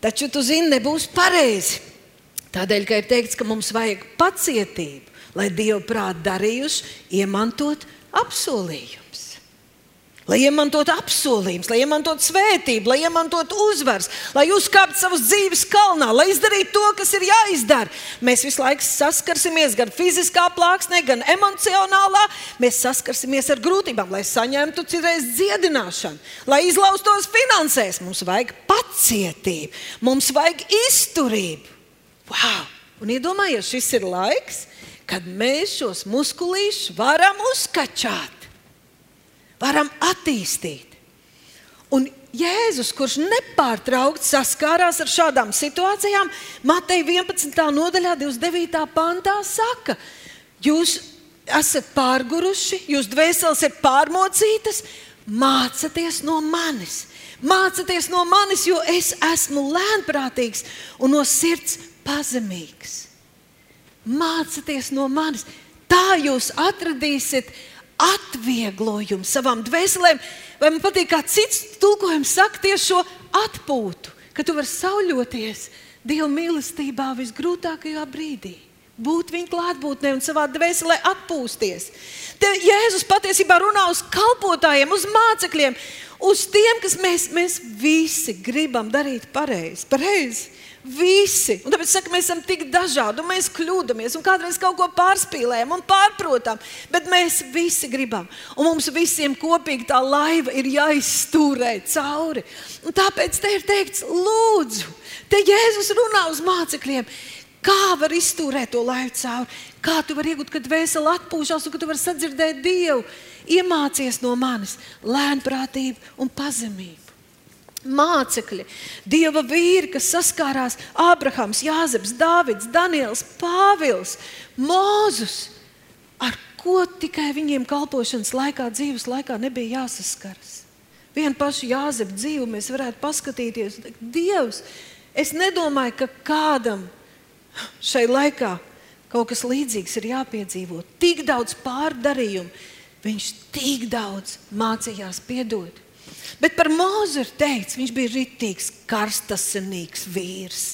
Taču tu zini, nebūs pareizi. Tādēļ, ka ir teikts, ka mums vajag pacietību, lai Dieva prātā darījuši, iemantot apsolījumu lai iemantotu apsolījumus, lai iemantotu svētību, lai iemantotu uzvaras, lai uzkāptu savas dzīves kalnā, lai izdarītu to, kas ir jāizdara. Mēs visu laiku saskarsimies gan fiziskā plāksnē, gan emocionālā. Mēs saskarsimies ar grūtībām, lai saņemtu citreiz dziedināšanu, lai izlaustos finansēs. Mums vajag pacietību, mums vajag izturību. Wow! Un iedomājieties, šis ir laiks, kad mēs šos muskulīšus varam uzkačāt varam attīstīt. Un Jēzus, kurš nepārtraukti saskārās ar šādām situācijām, Mateja 11. nodaļā, 29. pantā, saka, jūs esat pārguruši, jūsu dvēseles ir pārmocītas, mācieties no manis. Mācieties no manis, jo es esmu lēnprātīgs un no sirds pazemīgs. Mācieties no manis. Tā jūs atradīsiet atvieglojumu savām dvēselēm, vai man patīk, kā cits tulkojums saka tieši šo atpūtu, ka tu vari sauļoties Dieva mīlestībā visgrūtākajā brīdī. Būt viņa klātbūtnē un savā dvēselē atpūsties. Te Jēzus patiesībā runā uz kalpotājiem, uz mācekļiem, uz tiem, kas mēs, mēs visi gribam darīt pareizi. pareizi. Visi. Un tāpēc saka, mēs esam tik dažādi, un mēs kļūdāmies, un kādreiz kaut ko pārspīlējam un pārprotam. Bet mēs visi gribam. Un mums visiem kopīgi tā laiva ir jāizstūrē cauri. Un tāpēc te ir teikts, lūdzu, te Jēzus runā uz mācekļiem. Kā var izturēt to laivu cauri? Kā tu vari iegūt, kad vēseli atpūšas un ka tu vari sadzirdēt Dievu? Iemācies no manis lēnprātību un pazemību mācekļi, dieva vīri, kas saskārās Ābrahams, Jāzeps, Dāvids, Daniels, Pāvils, Mūzus, ar ko tikai viņiem kalpošanas laikā, dzīves laikā nebija jāsaskaras. Vienu pašu Jāzepu dzīvi mēs varētu paskatīties. Dievs, es nedomāju, ka kādam šai laikā kaut kas līdzīgs ir jāpiedzīvo. Tik daudz pārdarījumu, viņš tik daudz mācījās piedot. Bet par Mozu ir teikts, viņš bija rītīgs, karstasinīgs vīrs.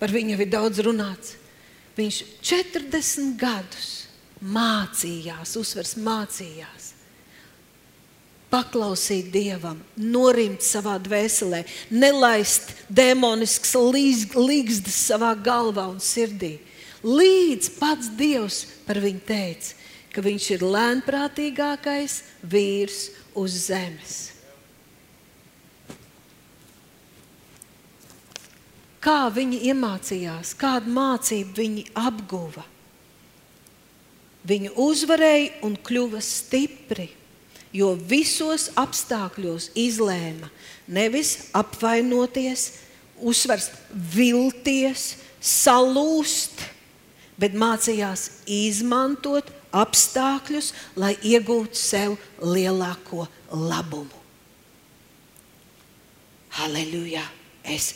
Par viņu ir daudz runāts. Viņš 40 gadus mācījās, uzsvers mācījās. Paklausīt Dievam, norimt savā dvēselē, nelaist demonisks līgstas savā galvā un sirdī. Līdz pats Dievs par viņu teica, ka viņš ir lēnprātīgākais vīrs uz zemes. Kā viņi iemācījās, kādu mācību viņi apguva. Viņi uzvarēja un kļuva stipri, jo visos apstākļos izlēma nevis apvainoties, uzsvers vilties, salūst, bet mācījās izmantot apstākļus, lai iegūtu sev lielāko labumu. Halleluja! Es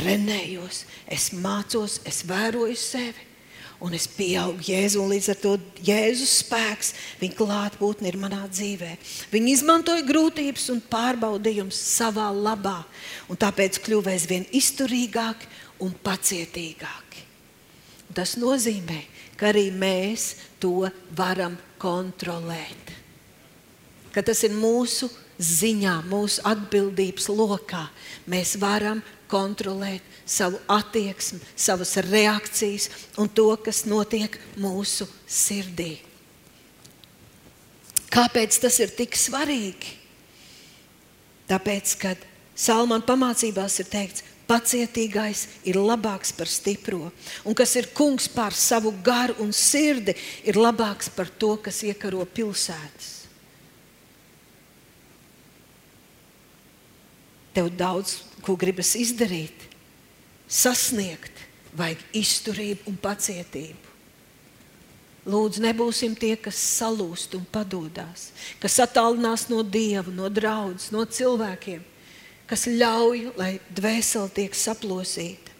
trenējos, es mācos, es vēroju sevi. Un es pieaugu Jēzu, un līdz ar to Jēzus spēks, viņa klātbūtne ir manā dzīvē. Viņa izmantoja grūtības un pārbaudījumus savā labā, un tāpēc kļuva aizvien izturīgāki un pacietīgāki. Tas nozīmē, ka arī mēs to varam kontrolēt. Ka tas ir mūsu ziņā, mūsu atbildības lokā. Mēs varam kontrolēt savu attieksmi, savas reakcijas un to, kas notiek mūsu sirdī. Kāpēc tas ir tik svarīgi? Tāpēc, kad Salmāna pamācībās ir teikts, pacietīgais ir labāks par stipro, un kas ir kungs pār savu garu un sirdi, ir labāks par to, kas iekaro pilsētas. Tev daudz ko gribas izdarīt, sasniegt, vajag izturību un pacietību. Lūdzu, nebūsim tie, kas salūst un padodas, kas attālinās no dieva, no draudzes, no cilvēkiem, kas ļauj, lai dvēseli tiek saplosīta.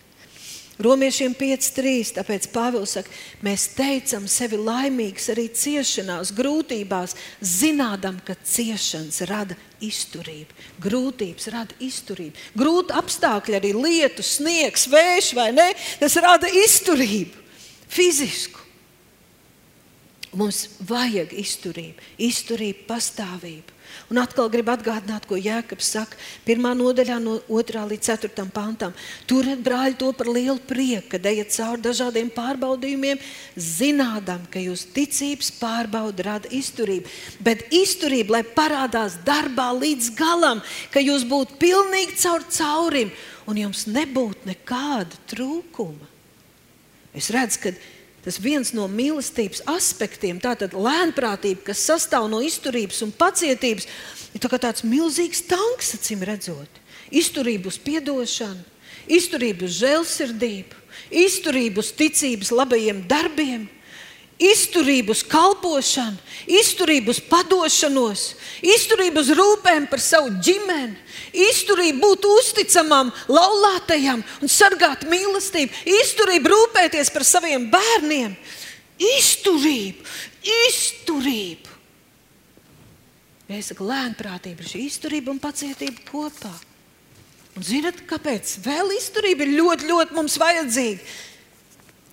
Romiešiem 5.3. Tāpēc Pāvils saka, mēs teicam sevi laimīgus arī ciešanās, grūtībās, zinādam, ka ciešanas rada izturību. Grūtības rada izturību. Grūti apstākļi, arī lietus, sniegs, vējš vai ne, tas rada izturību, fizisku. Mums vajag izturību, izturību, pastāvību. Un atkal gribu atgādināt, ko Jēkabs saka, pirmā nodaļā, no 2 līdz 4 pantam. Turiet, brāļi, to par lielu prieku, kad ejat cauri dažādiem pārbaudījumiem, zinādam, ka jūsu ticības pārbauda rada izturību. Bet izturība, lai parādās darbā līdz galam, ka jūs būtu pilnīgi caur caurim un jums nebūtu nekāda trūkuma. Es redzu, ka Tas viens no mīlestības aspektiem, tātad lēnprātība, kas sastāv no izturības un pacietības, ir tā tāds milzīgs tanks, acīm redzot. Izturība uz atdošanu, izturība uz žēlsirdību, izturība uz ticības labajiem darbiem izturību uz kalpošanu, izturību uz padošanos, izturību uz rūpēm par savu ģimeni, izturību būt uzticamam, laulātajam un sargāt mīlestību, izturību rūpēties par saviem bērniem. Izturību, izturību. Es saku, lēnprātība ir šī izturība un pacietība kopā. Un zinat, kāpēc? Vēl izturība ir ļoti, ļoti mums vajadzīga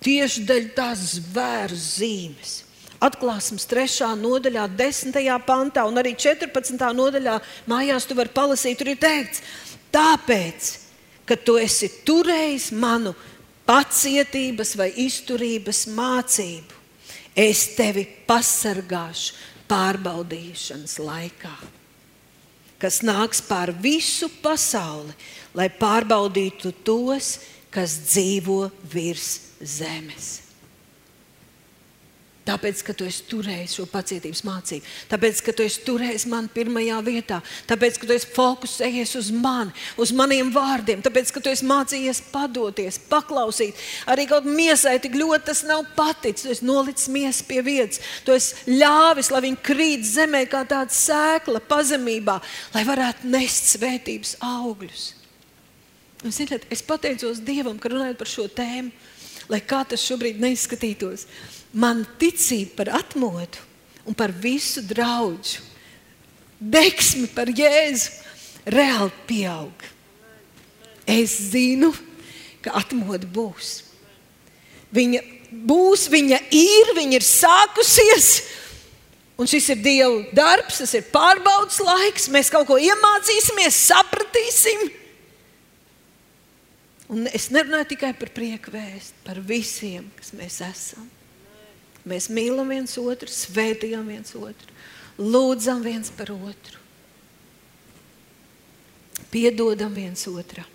tieši dēļ tās zvēru zīmes. Atklāsmes 3. nodaļā, 10. pantā un arī 14. nodaļā mājās tu vari palasīt, tur ir teikts, tāpēc, ka tu esi turējis manu pacietības vai izturības mācību, es tevi pasargāšu pārbaudīšanas laikā, kas nāks pār visu pasauli, lai pārbaudītu tos, kas dzīvo virs zemes. Tāpēc, ka tu esi turējis šo pacietības mācību, tāpēc, ka tu esi turējis mani pirmajā vietā, tāpēc, ka tu esi fokusējies uz mani, uz maniem vārdiem, tāpēc, ka tu esi mācījies padoties, paklausīt. Arī kaut miesai tik ļoti tas nav paticis. Tu esi nolicis miesu pie vietas, tu esi ļāvis, lai viņi krīt zemē kā tāda sēkla pazemībā, lai varētu nest svētības augļus. Un, ziniet, es pateicos Dievam, ka runājot par šo tēmu lai kā tas šobrīd neizskatītos, man ticība par atmodu un par visu draugu, deksmi par Jēzu, reāli pieaug. Es zinu, ka atmodu būs. Viņa būs, viņa ir, viņa ir sākusies. Un šis ir Dieva darbs, tas ir pārbaudas laiks. Mēs kaut ko iemācīsimies, sapratīsim. Un es nerunāju tikai par prieku vēstu, par visiem, kas mēs esam. Mēs mīlam viens otru, svētījam viens otru, lūdzam viens par otru, piedodam viens otram.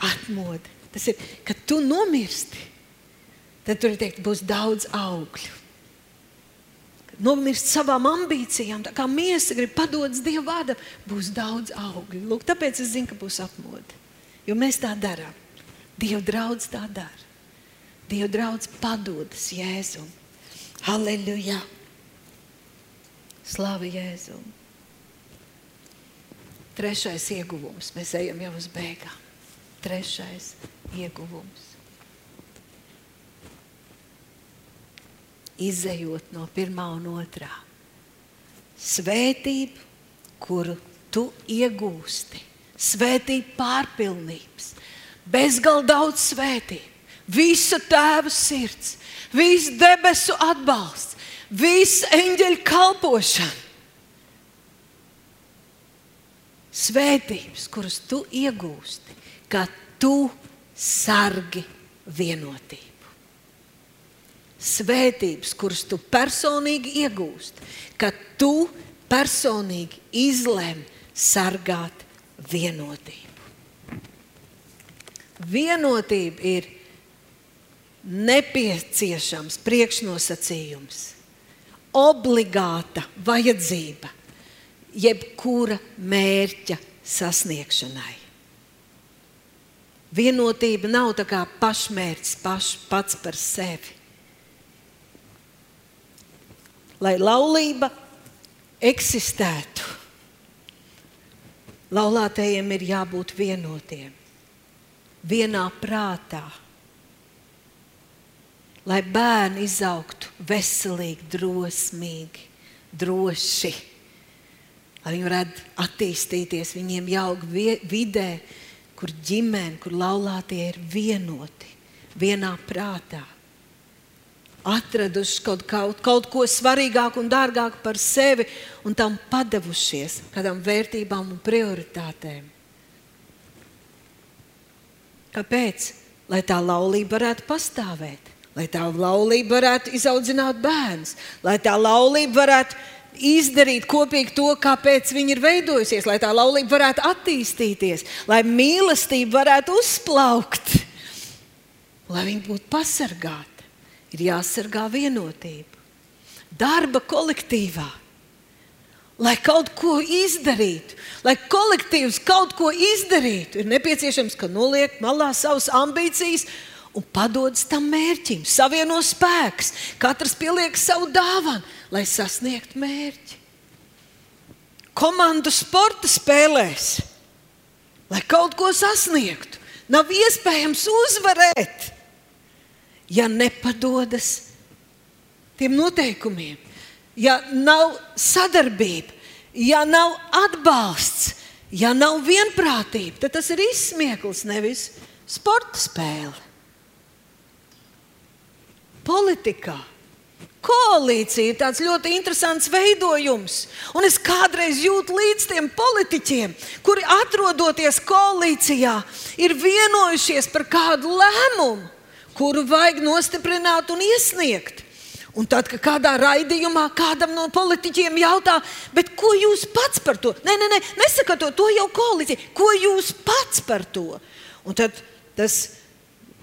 Atmodi. Tas ir, kad tu nomirsti, tad tur ir teikt, būs daudz augļu nomirst savām ambīcijām, tā kā miesa grib padodas Dieva vārdam, būs daudz augļu. Lūk, tāpēc es zinu, ka būs apmode. Jo mēs tā darām. Dieva draudz tā dara. Dieva draudz padodas Jēzum. Halleluja! Slāva Jēzum! Trešais ieguvums. Mēs ejam jau uz beigām. Trešais ieguvums. izējot no pirmā un otrā. Svētība, kuru tu iegūsti, svētība pārpilnības, bezgalīgi daudz svētību, visa tēva sirds, viss debesu atbalsts, visa eņģeļa kalpošana. Svētības, kuras tu iegūsti, kad tu sargi vienotību. Svētības, kuras tu personīgi iegūsti, kad tu personīgi izlemi sargāt vienotību. Vienotība ir nepieciešams priekšnosacījums, obligāta vajadzība jebkura mērķa sasniegšanai. Vienotība nav tā kā pašmērķis paš, pats par sevi lai laulība eksistētu. Laulātajiem ir jābūt vienotiem, vienā prātā, lai bērni izaugtu veselīgi, drosmīgi, droši, lai viņi varētu attīstīties. Viņiem jāaug vidē, kur ģimene, kur laulātie ir vienoti, vienā prātā atraduši kaut, kaut, kaut ko svarīgāku un dārgāku par sevi un tam padevušies kādām vērtībām un prioritātēm. Kāpēc? Lai tā laulība varētu pastāvēt, lai tā laulība varētu izaudzināt bērnus, lai tā laulība varētu izdarīt kopīgi to, kāpēc viņa ir veidojusies, lai tā laulība varētu attīstīties, lai mīlestība varētu uzplaukt, lai viņa būtu pasargāta ir jāsargā vienotība. Darba kolektīvā, lai kaut ko izdarītu, lai kolektīvs kaut ko izdarītu, ir nepieciešams, ka noliek malā savas ambīcijas un padodas tam mērķim, savieno spēkus. Katrs pieliek savu dāvanu, lai sasniegtu mērķi. Komandu sporta spēlēs, lai kaut ko sasniegtu, nav iespējams uzvarēt ja nepadodas tiem noteikumiem, ja nav sadarbība, ja nav atbalsts, ja nav vienprātība, tad tas ir izsmieklis, nevis sporta spēle. Politikā koalīcija ir tāds ļoti interesants veidojums. Un es kādreiz jūtu līdz tiem politiķiem, kuri atrodoties koalīcijā, ir vienojušies par kādu lēmumu kuru vajag nostiprināt un iesniegt. Un tad, kad kādā raidījumā kādam no politiķiem jautā, ko jūs pats par to? Nē, nē, nē nesaka to, to jau koalīcija. Ko jūs pats par to? Un tad tas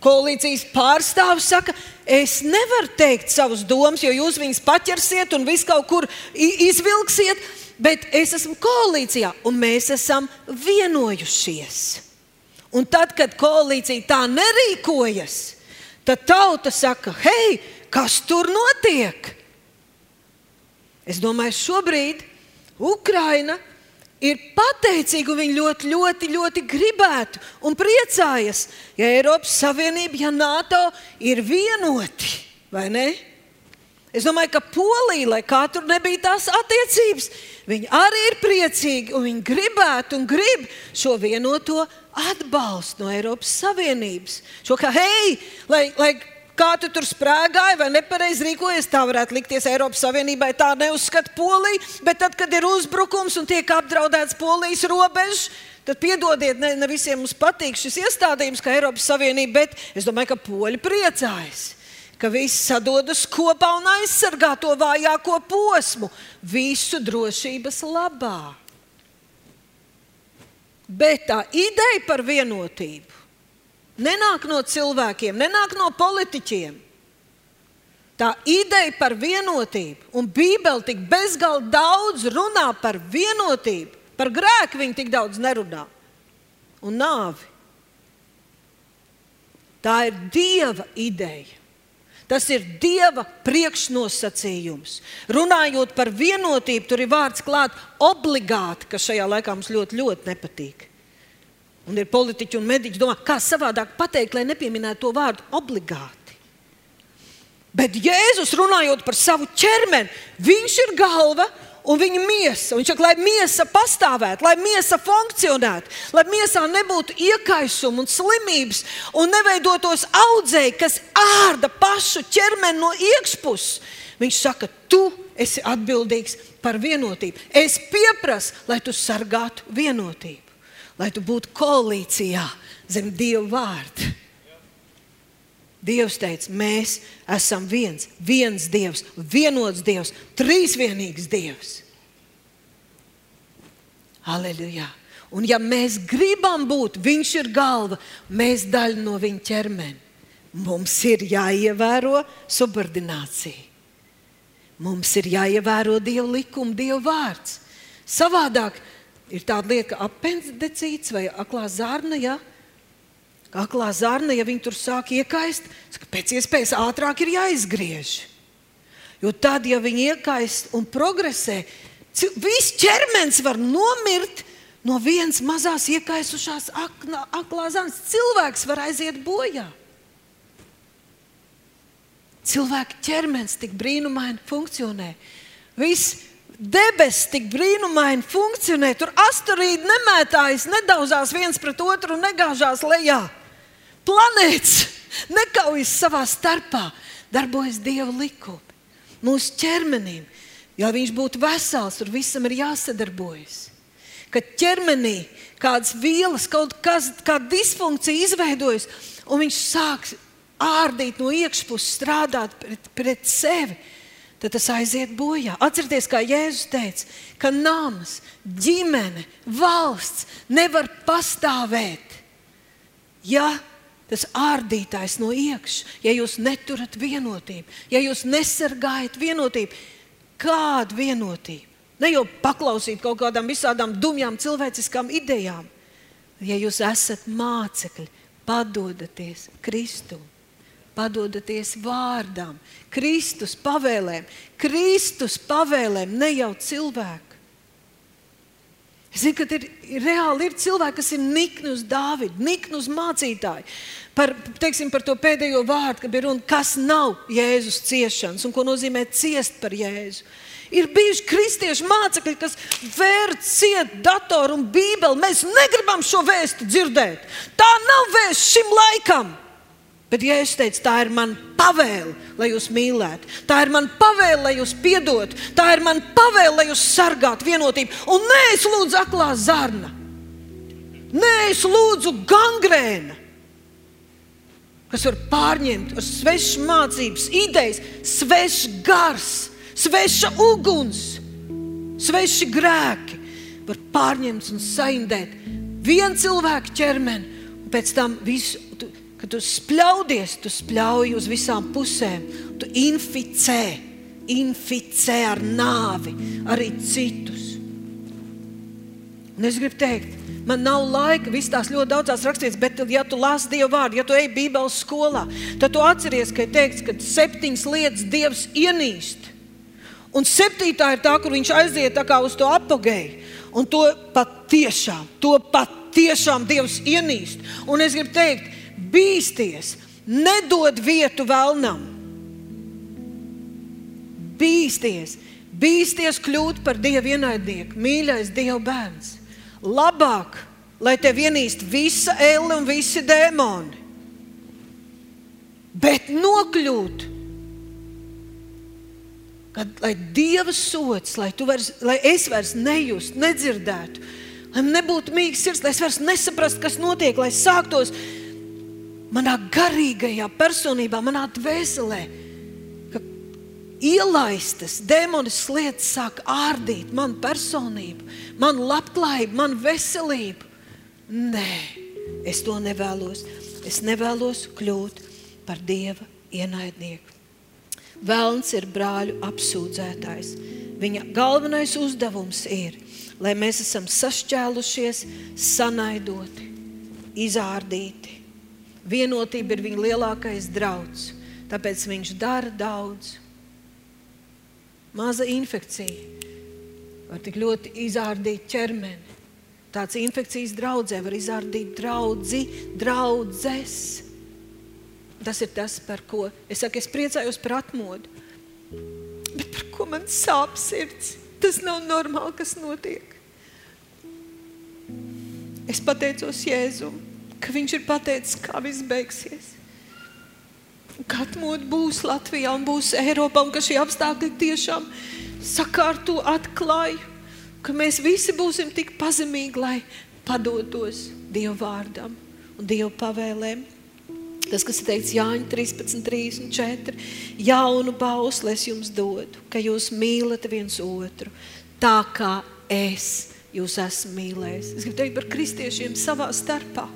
koalīcijas pārstāvis saka, es nevaru teikt savus domas, jo jūs viņus paķersiet un visu kaut kur izvilksiet, bet es esmu koalīcijā un mēs esam vienojušies. Un tad, kad koalīcija tā nerīkojas, Tad tauta saka, hei, kas tur notiek? Es domāju, šobrīd Ukraina ir pateicīga un viņi ļoti, ļoti, ļoti gribētu un priecājas, ja Eiropas Savienība, ja NATO ir vienoti? Es domāju, ka Polija, lai kā tur nebija tās attiecības, viņi arī ir priecīgi un viņi gribētu un grib šo vienoto atbalstu no Eiropas Savienības. Šo kā, hei, lai, lai kā tu tur sprāgāji vai nepareizi rīkojies, tā varētu likties Eiropas Savienībai. Tā neuzskata Polija, bet tad, kad ir uzbrukums un tiek apdraudēts Polijas robežas, tad piedodiet, ne, ne visiem mums patīk šis iestādījums, kā Eiropas Savienība, bet es domāju, ka poļi priecājas ka visi sadodas kopā un aizsargā to vājāko posmu visu drošības labā. Bet tā ideja par vienotību nenāk no cilvēkiem, nenāk no politiķiem. Tā ideja par vienotību, un Bībele tik bezgalīgi daudz runā par vienotību, par grēku viņa tik daudz nerunā un nāvi. Tā ir Dieva ideja. Tas ir Dieva priekšnosacījums. Runājot par vienotību, tur ir vārds klāt obligāti, kas šajā laikā mums ļoti, ļoti nepatīk. Un ir politiķi un mediķi, domā, kā savādāk pateikt, lai nepieminētu to vārdu obligāti. Bet Jēzus runājot par savu ķermeni, viņš ir galva, un viņa miesa. Viņš saka, lai miesa pastāvētu, lai miesa funkcionētu, lai miesā nebūtu iekaisuma un slimības, un neveidotos audzēji, kas ārda pašu ķermeni no iekšpuses. Viņš saka, tu esi atbildīgs par vienotību. Es pieprasu, lai tu sargātu vienotību, lai tu būtu koalīcijā zem Dieva vārda. Dievs teica, mēs esam viens, viens Dievs, vienots Dievs, trīsvienīgs Dievs. Aleluja! Un ja mēs gribam būt, viņš ir galva, mēs daļa no viņa ķermeņa. Mums ir jāievēro subordinācija. Mums ir jāievēro Dieva likuma, Dieva vārds. Savādāk ir tāda lieta, ka apendicīts vai aklā zārna. Ja? Aklā zarna, ja viņi tur sāk iekaist, tad pēc iespējas ātrāk ir jāizgriež. Jo tad, ja viņi iekaist un progresē, viss ķermenis var nomirt no vienas mazās iekaisušās aknā, aklā zarnas. Cilvēks var aiziet bojā. Cilvēka ķermenis tik brīnumaini funkcionē. Viss debesis tik brīnumaini funkcionē. Tur asteroīdi nemētājas, nedauzās viens pret otru un negāžās lejā planētas nekaujas savā starpā, darbojas Dieva likumi. Mūsu ķermenim, ja viņš būtu vesels, tur visam ir jāsadarbojas. Kad ķermenī kādas vielas, kaut kas, kāda disfunkcija izveidojas, un viņš sāks ārdīt no iekšpuses, strādāt pret, pret sevi, tad tas aiziet bojā. Atcerieties, kā Jēzus teica, ka nams, ģimene, valsts nevar pastāvēt, ja tas ārdītājs no iekšas, ja jūs neturat vienotību, ja jūs nesargājat vienotību, kādu vienotību? Ne jau paklausīt kaut kādām visādām dumjām cilvēciskām idejām. Ja jūs esat mācekļi, padodaties Kristum, padodaties vārdām, Kristus pavēlēm, Kristus pavēlēm, ne jau cilvēku. Es zinu, ka ir, reāli ir cilvēki, kas ir nikni uz Dāvidu, nikni uz mācītāju. Par, teiksim, par to pēdējo vārdu, ka bija runa, kas nav Jēzus ciešanas un ko nozīmē ciest par Jēzu. Ir bijuši kristiešu mācekļi, kas vērt ciet datoru un bībeli. Mēs negribam šo vēstu dzirdēt. Tā nav vēsts šim laikam. Bet Jēzus teica, tā ir mana pavēle, lai jūs mīlētu. Tā ir mana pavēle, lai jūs piedotu. Tā ir mana pavēle, lai jūs sargātu vienotību. Un nē, es lūdzu aklā zarna. Nē, es lūdzu gangrēna, kas var pārņemt ar svešu mācības, idejas, svešs gars, sveša uguns, sveši grēki. Var pārņemt un saindēt vienu cilvēku ķermeni, un pēc tam visu Kad tu spļaudies, tu spļauj uz visām pusēm. Tu inficē, inficē ar nāvi arī citus. Un es gribu teikt, man nav laika, visas tās ļoti daudzās rakstīts, bet, ja tu lasi Dieva vārdu, ja tu ej Bībeles skolā, tad tu atceries, ka ir teikts, ka septiņas lietas Dievs ienīst. Un septītā ir tā, kur viņš aiziet uz to apgēju. Un to patiešām, to patiešām Dievs ienīst. Un es gribu teikt, bīsties, nedod vietu vēlnam. Bīsties, bīsties kļūt par Dieva ienaidnieku, mīļais Dieva bērns. Labāk, lai te vienīst visa elle un visi dēmoni, bet nokļūt kad, lai Dieva sots, lai, vairs, lai es vairs nejustu, nedzirdētu, lai nebūtu mīgs sirds, lai es vairs nesaprastu, kas notiek, lai sāktos manā garīgajā personībā, manā dvēselē. Ielaistas demoniskas lietas sāk ārdīt manu personību, manu labklājību, manu veselību. Nē, es to nevēlos. Es nevēlos kļūt par dieva ienaidnieku. Velns ir brāļu apsūdzētājs. Viņa galvenais uzdevums ir, lai mēs esam sašķēlušies, sanaidoti, izārdīti. Vienotība ir viņa lielākais drauds, tāpēc viņš dara daudz. Maza infekcija var tik ļoti izārdīt ķermeni. Tāds infekcijas draudzē var izārdīt draudzi, draudzes. Tas ir tas, par ko es saku, es priecājos par atmodu. Bet par ko man sāp sirds? Tas nav normāli, kas notiek. Es pateicos Jēzum, ka viņš ir pateicis, kā viss beigsies. Ka atmodu būs Latvijā un būs Eiropā, un ka šie apstākļi tiešām sakārto atklāju, ka mēs visi būsim tik pazemīgi, lai padotos Dieva vārdam un Dieva pavēlēm. Tas, kas ir teikts Jāņa 13, 34, jaunu bausli es jums dodu, ka jūs mīlat viens otru tā, kā es jūs esmu mīlējis. Es gribu teikt par kristiešiem savā starpā.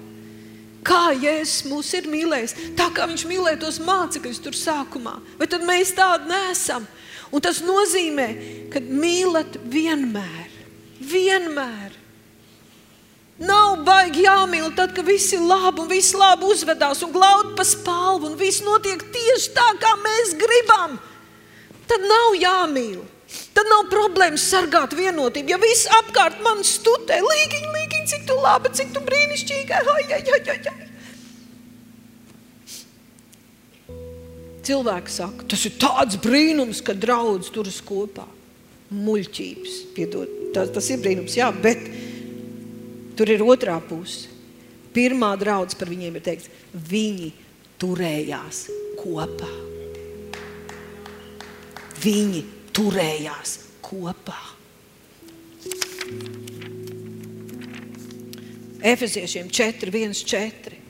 Kā Jēzus mūs ir mīlējis, tā kā viņš mīlēja tos mācekļus tur sākumā, bet tad mēs tādi nesam. Un tas nozīmē, ka mīlat vienmēr, vienmēr Nav baigi jāmīl tad, kad viss ir labi un viss labi uzvedās un glaud pa spalvu un viss notiek tieši tā, kā mēs gribam. Tad nav jāmīl. Tad nav problēmas sargāt vienotību. Ja viss apkārt man studē, līgiņ, līgiņ, cik tu labi, cik tu brīnišķīgi. Ai, ai, ai, ai, ai. Cilvēki saka, tas ir tāds brīnums, ka draugs turas kopā. Muļķības, piedod, tas, tas ir brīnums, jā, bet Tur ir otrā puse. Pirmā draudzene par viņiem ir teikts, viņi turējās kopā. Viņi turējās kopā. Efeziešiem 4, 1, 4.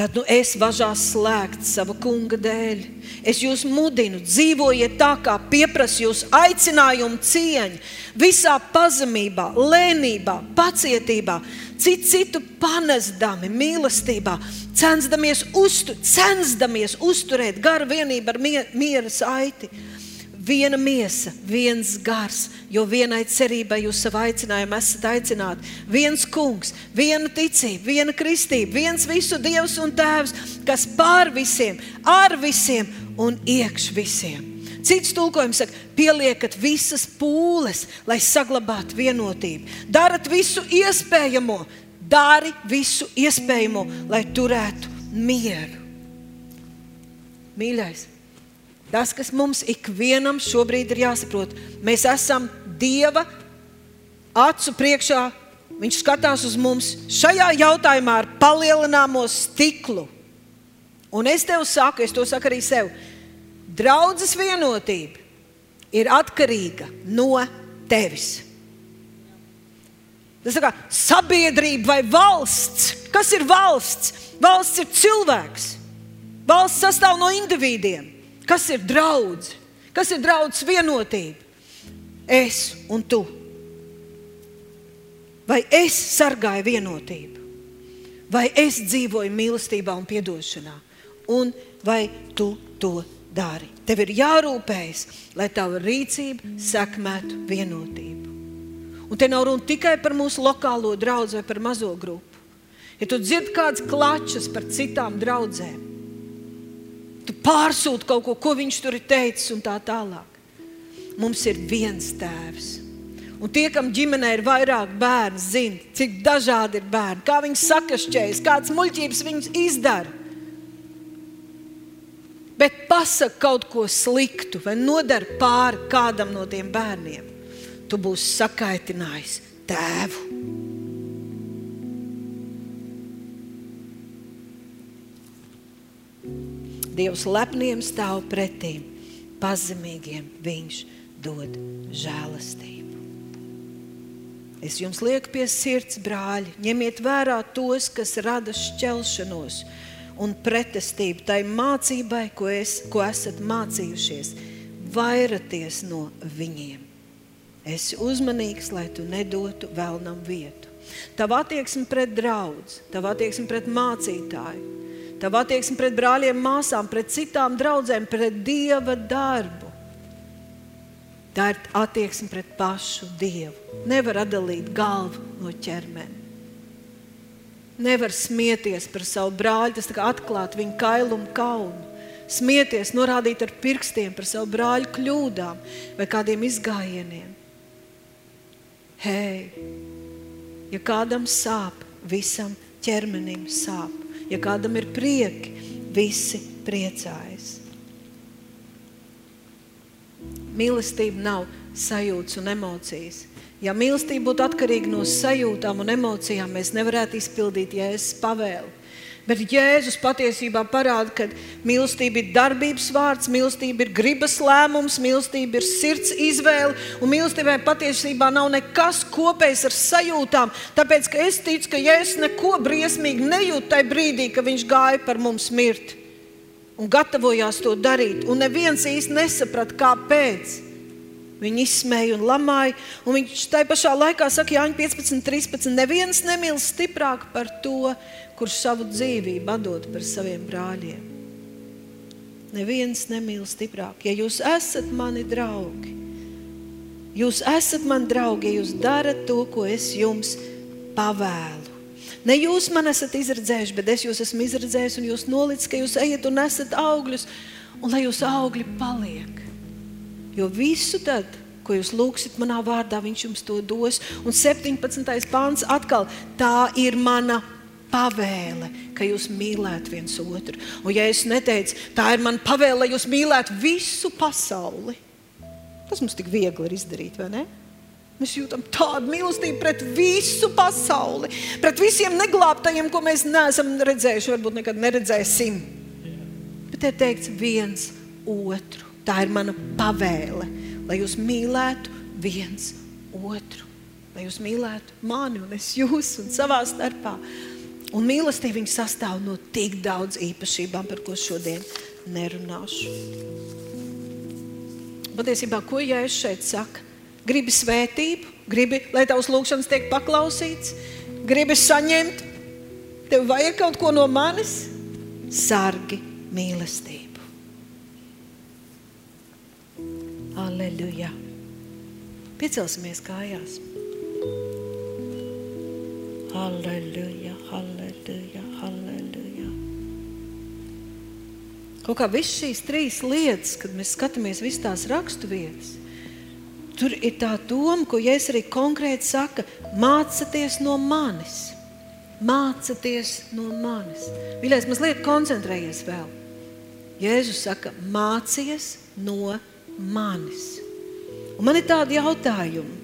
Tad nu, es važās slēgt sava kunga dēļ. Es jūs mudinu, dzīvojiet tā, kā pieprasa jūs aicinājumu cieņu, visā pazemībā, lēnībā, pacietībā, citu, citu panesdami, mīlestībā, censdamies, uztu, censdamies uzturēt garu vienību ar miera saiti viena miesa, viens gars, jo vienai cerībai jūs savā aicinājumā esat aicināti. Viens kungs, viena ticība, viena kristība, viens visu Dievs un Tēvs, kas pār visiem, ar visiem un iekš visiem. Cits tulkojums saka, pieliekat visas pūles, lai saglabātu vienotību. Darat visu iespējamo, dari visu iespējamo, lai turētu mieru. Mīļais, Tas, kas mums ikvienam šobrīd ir jāsaprot, mēs esam Dieva acu priekšā. Viņš skatās uz mums šajā jautājumā ar palielināmo stiklu. Un es tev saku, es to saku arī sev, draudzes vienotība ir atkarīga no tevis. Tas ir kā sabiedrība vai valsts. Kas ir valsts? Valsts ir cilvēks. Valsts sastāv no individiem. Kas ir draudz? Kas ir draudz vienotība? Es un tu. Vai es sargāju vienotību? Vai es dzīvoju mīlestībā un atdošanā? Un vai tu to dari? Tev ir jārūpējas, lai tava rīcība sekmētu vienotību. Un te nav runa tikai par mūsu lokālo draugu vai par mazo grupu. Ja tu dzirdi kādas klačas par citām draudzēm, tu pārsūti kaut ko, ko viņš tur ir teicis, un tā tālāk. Mums ir viens tēvs. Un tie, kam ģimenē ir vairāk bērnu, zina, cik dažādi ir bērni, kā viņi sakašķējas, kādas muļķības viņi izdara. bet pasaka kaut ko sliktu vai nodara pāri kādam no tiem bērniem, tu būsi sakaitinājis tēvu. Dievs lepniem stāv pretīm, pazemīgiem viņš dod žēlastību. Es jums lieku pie sirds, brāļi, ņemiet vērā tos, kas rada šķelšanos un pretestību tai mācībai, ko, es, ko esat mācījušies. Vairieties no viņiem. Esi uzmanīgs, lai tu nedotu vēlnam vietu. Tava attieksme pret draugu, tava attieksme pret mācītāju, tava attieksme pret brāļiem, māsām, pret citām draudzēm, pret dieva darbu. Tā ir attieksme pret pašu dievu. Nevar atdalīt galvu no ķermeni. Nevar smieties par savu brāli, tas atklāt viņa kailumu kaunu. Smieties, norādīt ar pirkstiem par savu brāļu kļūdām vai kādiem izgājieniem. Hei, ja kādam sāp, visam ķermenim sāp. Ja kādam ir prieki, visi priecājas. Mīlestība nav sajūtas un emocijas. Ja mīlestība būtu atkarīga no sajūtām un emocijām, mēs nevarētu izpildīt jēzus pavēli. Bet Jēzus patiesībā parāda, ka mīlestība ir darbības vārds, mīlestība ir gribas lēmums, mīlestība ir sirds izvēle. Un mīlestībai patiesībā nav nekas kopējs ar sajūtām. Tāpēc es ticu, ka Jēzus neko briesmīgi nejūt tajā brīdī, kad viņš gāja par mums mirt un gatavojās to darīt. Un neviens īsti nesaprata, kāpēc. Viņi izsmēja un lamāja. Un viņš tajā pašā laikā saka, Jāņa 15, 13. Neviens nemīl stiprāk par to, kurš savu dzīvību dod par saviem brāļiem. Neviens nemīl stiprāk. Ja jūs esat mani draugi, jūs esat mani draugi, ja jūs darat to, ko es jums pavēlu. Ne jūs man esat izredzējuši, bet es jūs esmu izredzējis un jūs nolicis, ka jūs ejat un esat augļus, un lai jūsu augļi paliek. Jo visu tad, ko jūs lūgsiet manā vārdā, viņš jums to dos. Un 17. pāns atkal tā ir mana pavēle, ka jūs mīlētu viens otru. Un, ja es neteicu, tā ir mana pavēle, lai jūs mīlētu visu pasauli, tas mums tik viegli ir izdarīt, vai ne? Mēs jūtam tādu mīlestību pret visu pasauli, pret visiem neglābtajiem, ko mēs neesam redzējuši, varbūt nekad neredzēsim. Bet ir teikts viens otru. Tā ir mana pavēle, lai jūs mīlētu viens otru. Lai jūs mīlētu mani un es jūs un savā starpā. Un mīlestība sastāv no tik daudz īpašībām, par ko šodien nerunāšu. Patiesībā, ko Jēzus šeit saka? Gribi svētību, gribi, lai tavs lūgšanas tiek paklausīts, gribi saņemt, tev vajag kaut ko no manis, sargi mīlestību. Aleluja! Piecelsimies kājās! Aleluja, aleluja, aleluja. Kaut kā visas šīs trīs lietas, kad mēs skatāmies visas tās raksturvietas, tur ir tā doma, ko Jēzus arī konkrēti saka: mācieties no manis. Mācieties no manis. Mīļais, mazliet koncentrējies vēl. Jēzus saka, mācies no manis. Un man ir tādi jautājumi.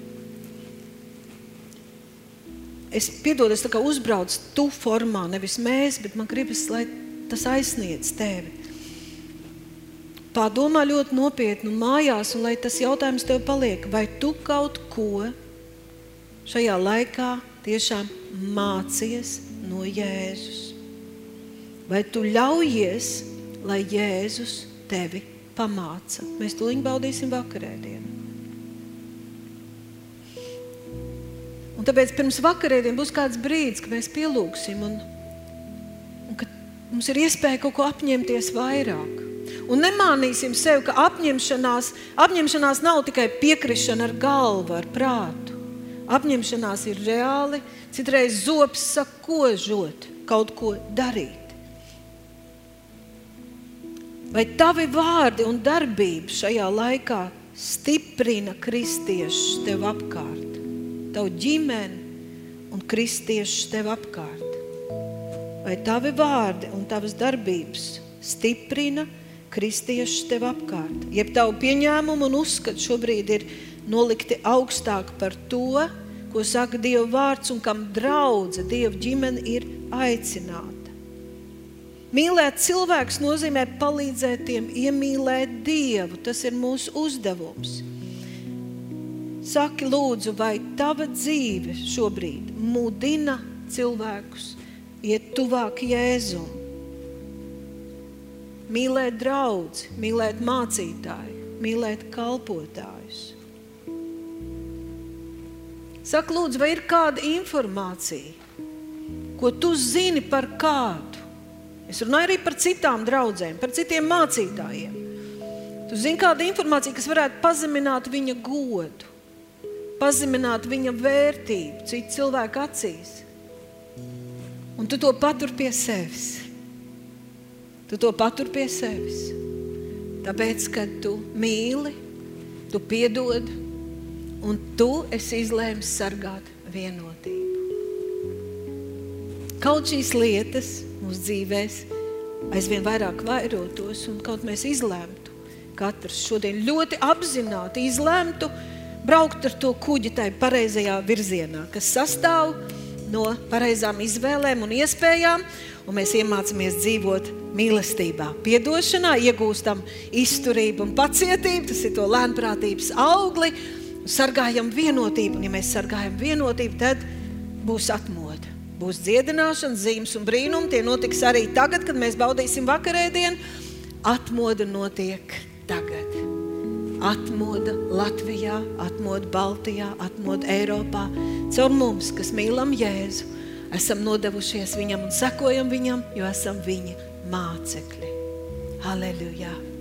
Es piedodu, es uzbraucu tu formā, nevis mēs, bet man gribas, lai tas aizsniedz tevi. Padomā ļoti nopietni mājās, un lai tas jautājums tev paliek, vai tu kaut ko šajā laikā tiešām mācies no Jēzus? Vai tu ļaujies, lai Jēzus tevi pamāca. Mēs tuliņ baudīsim vakarēdienu. Un tāpēc pirms vakarēdienas būs kāds brīdis, kad mēs pielūgsim un, un kad mums ir iespēja kaut ko apņemties vairāk. Un nemānīsim sev, ka apņemšanās, apņemšanās nav tikai piekrišana ar galvu, ar prātu. Apņemšanās ir reāli, citreiz zops sakožot, kaut ko darīt. Vai tavi vārdi un darbība šajā laikā stiprina kristiešus tev apkārt, tavu ģimeni un kristiešus tev apkārt? Vai tavi vārdi un tavas darbības stiprina kristiešus tev apkārt, jeb tavu pieņēmumu un uzskatu šobrīd ir nolikti augstāk par to, ko saka Dieva vārds un kam draudze Dieva ģimene ir aicināta. Mīlēt cilvēkus nozīmē palīdzēt tiem iemīlēt Dievu. Tas ir mūsu uzdevums. Saki, lūdzu, vai tava dzīve šobrīd mudina cilvēkus iet tuvāk Jēzum? Mīlēt draugu, mīlēt mācītāju, mīlēt kalpotājus. Saka, lūdzu, vai ir kāda informācija, ko tu zini par kādu? Es runāju arī par citām draudzēm, par citiem mācītājiem. Tu zini kādu informāciju, kas varētu pazemināt viņa godu, pazemināt viņa vērtību citu cilvēku acīs. Un tu to patur pie sevis. Tu to patur pie sevis. Tāpēc, ka tu mīli, tu piedod, un tu esi izlēmis sargāt vienotību. Kaut šīs lietas mūsu dzīvēs aizvien vairāk vairotos, un kaut mēs izlēmtu, katrs šodien ļoti apzināti izlēmtu braukt ar to kuģi tai pareizajā virzienā, kas sastāv no pareizām izvēlēm un iespējām, un mēs iemācāmies dzīvot mīlestībā, piedošanā, iegūstam izturību un pacietību, tas ir to lēnprātības augli, sargājam vienotību. Un, ja mēs sargājam vienotību, tad būs atmoda. Būs dziedināšana, zīmes un brīnumi. Tie notiks arī tagad, kad mēs baudīsim vakarēdienu. Atmoda notiek tagad. Atmoda Latvijā, atmoda Baltijā, atmoda Eiropā. Caur mums, kas mīlam Jēzu, esam nodevušies viņam un sekojam viņam, jo esam viņa mācekļi. Halleluja!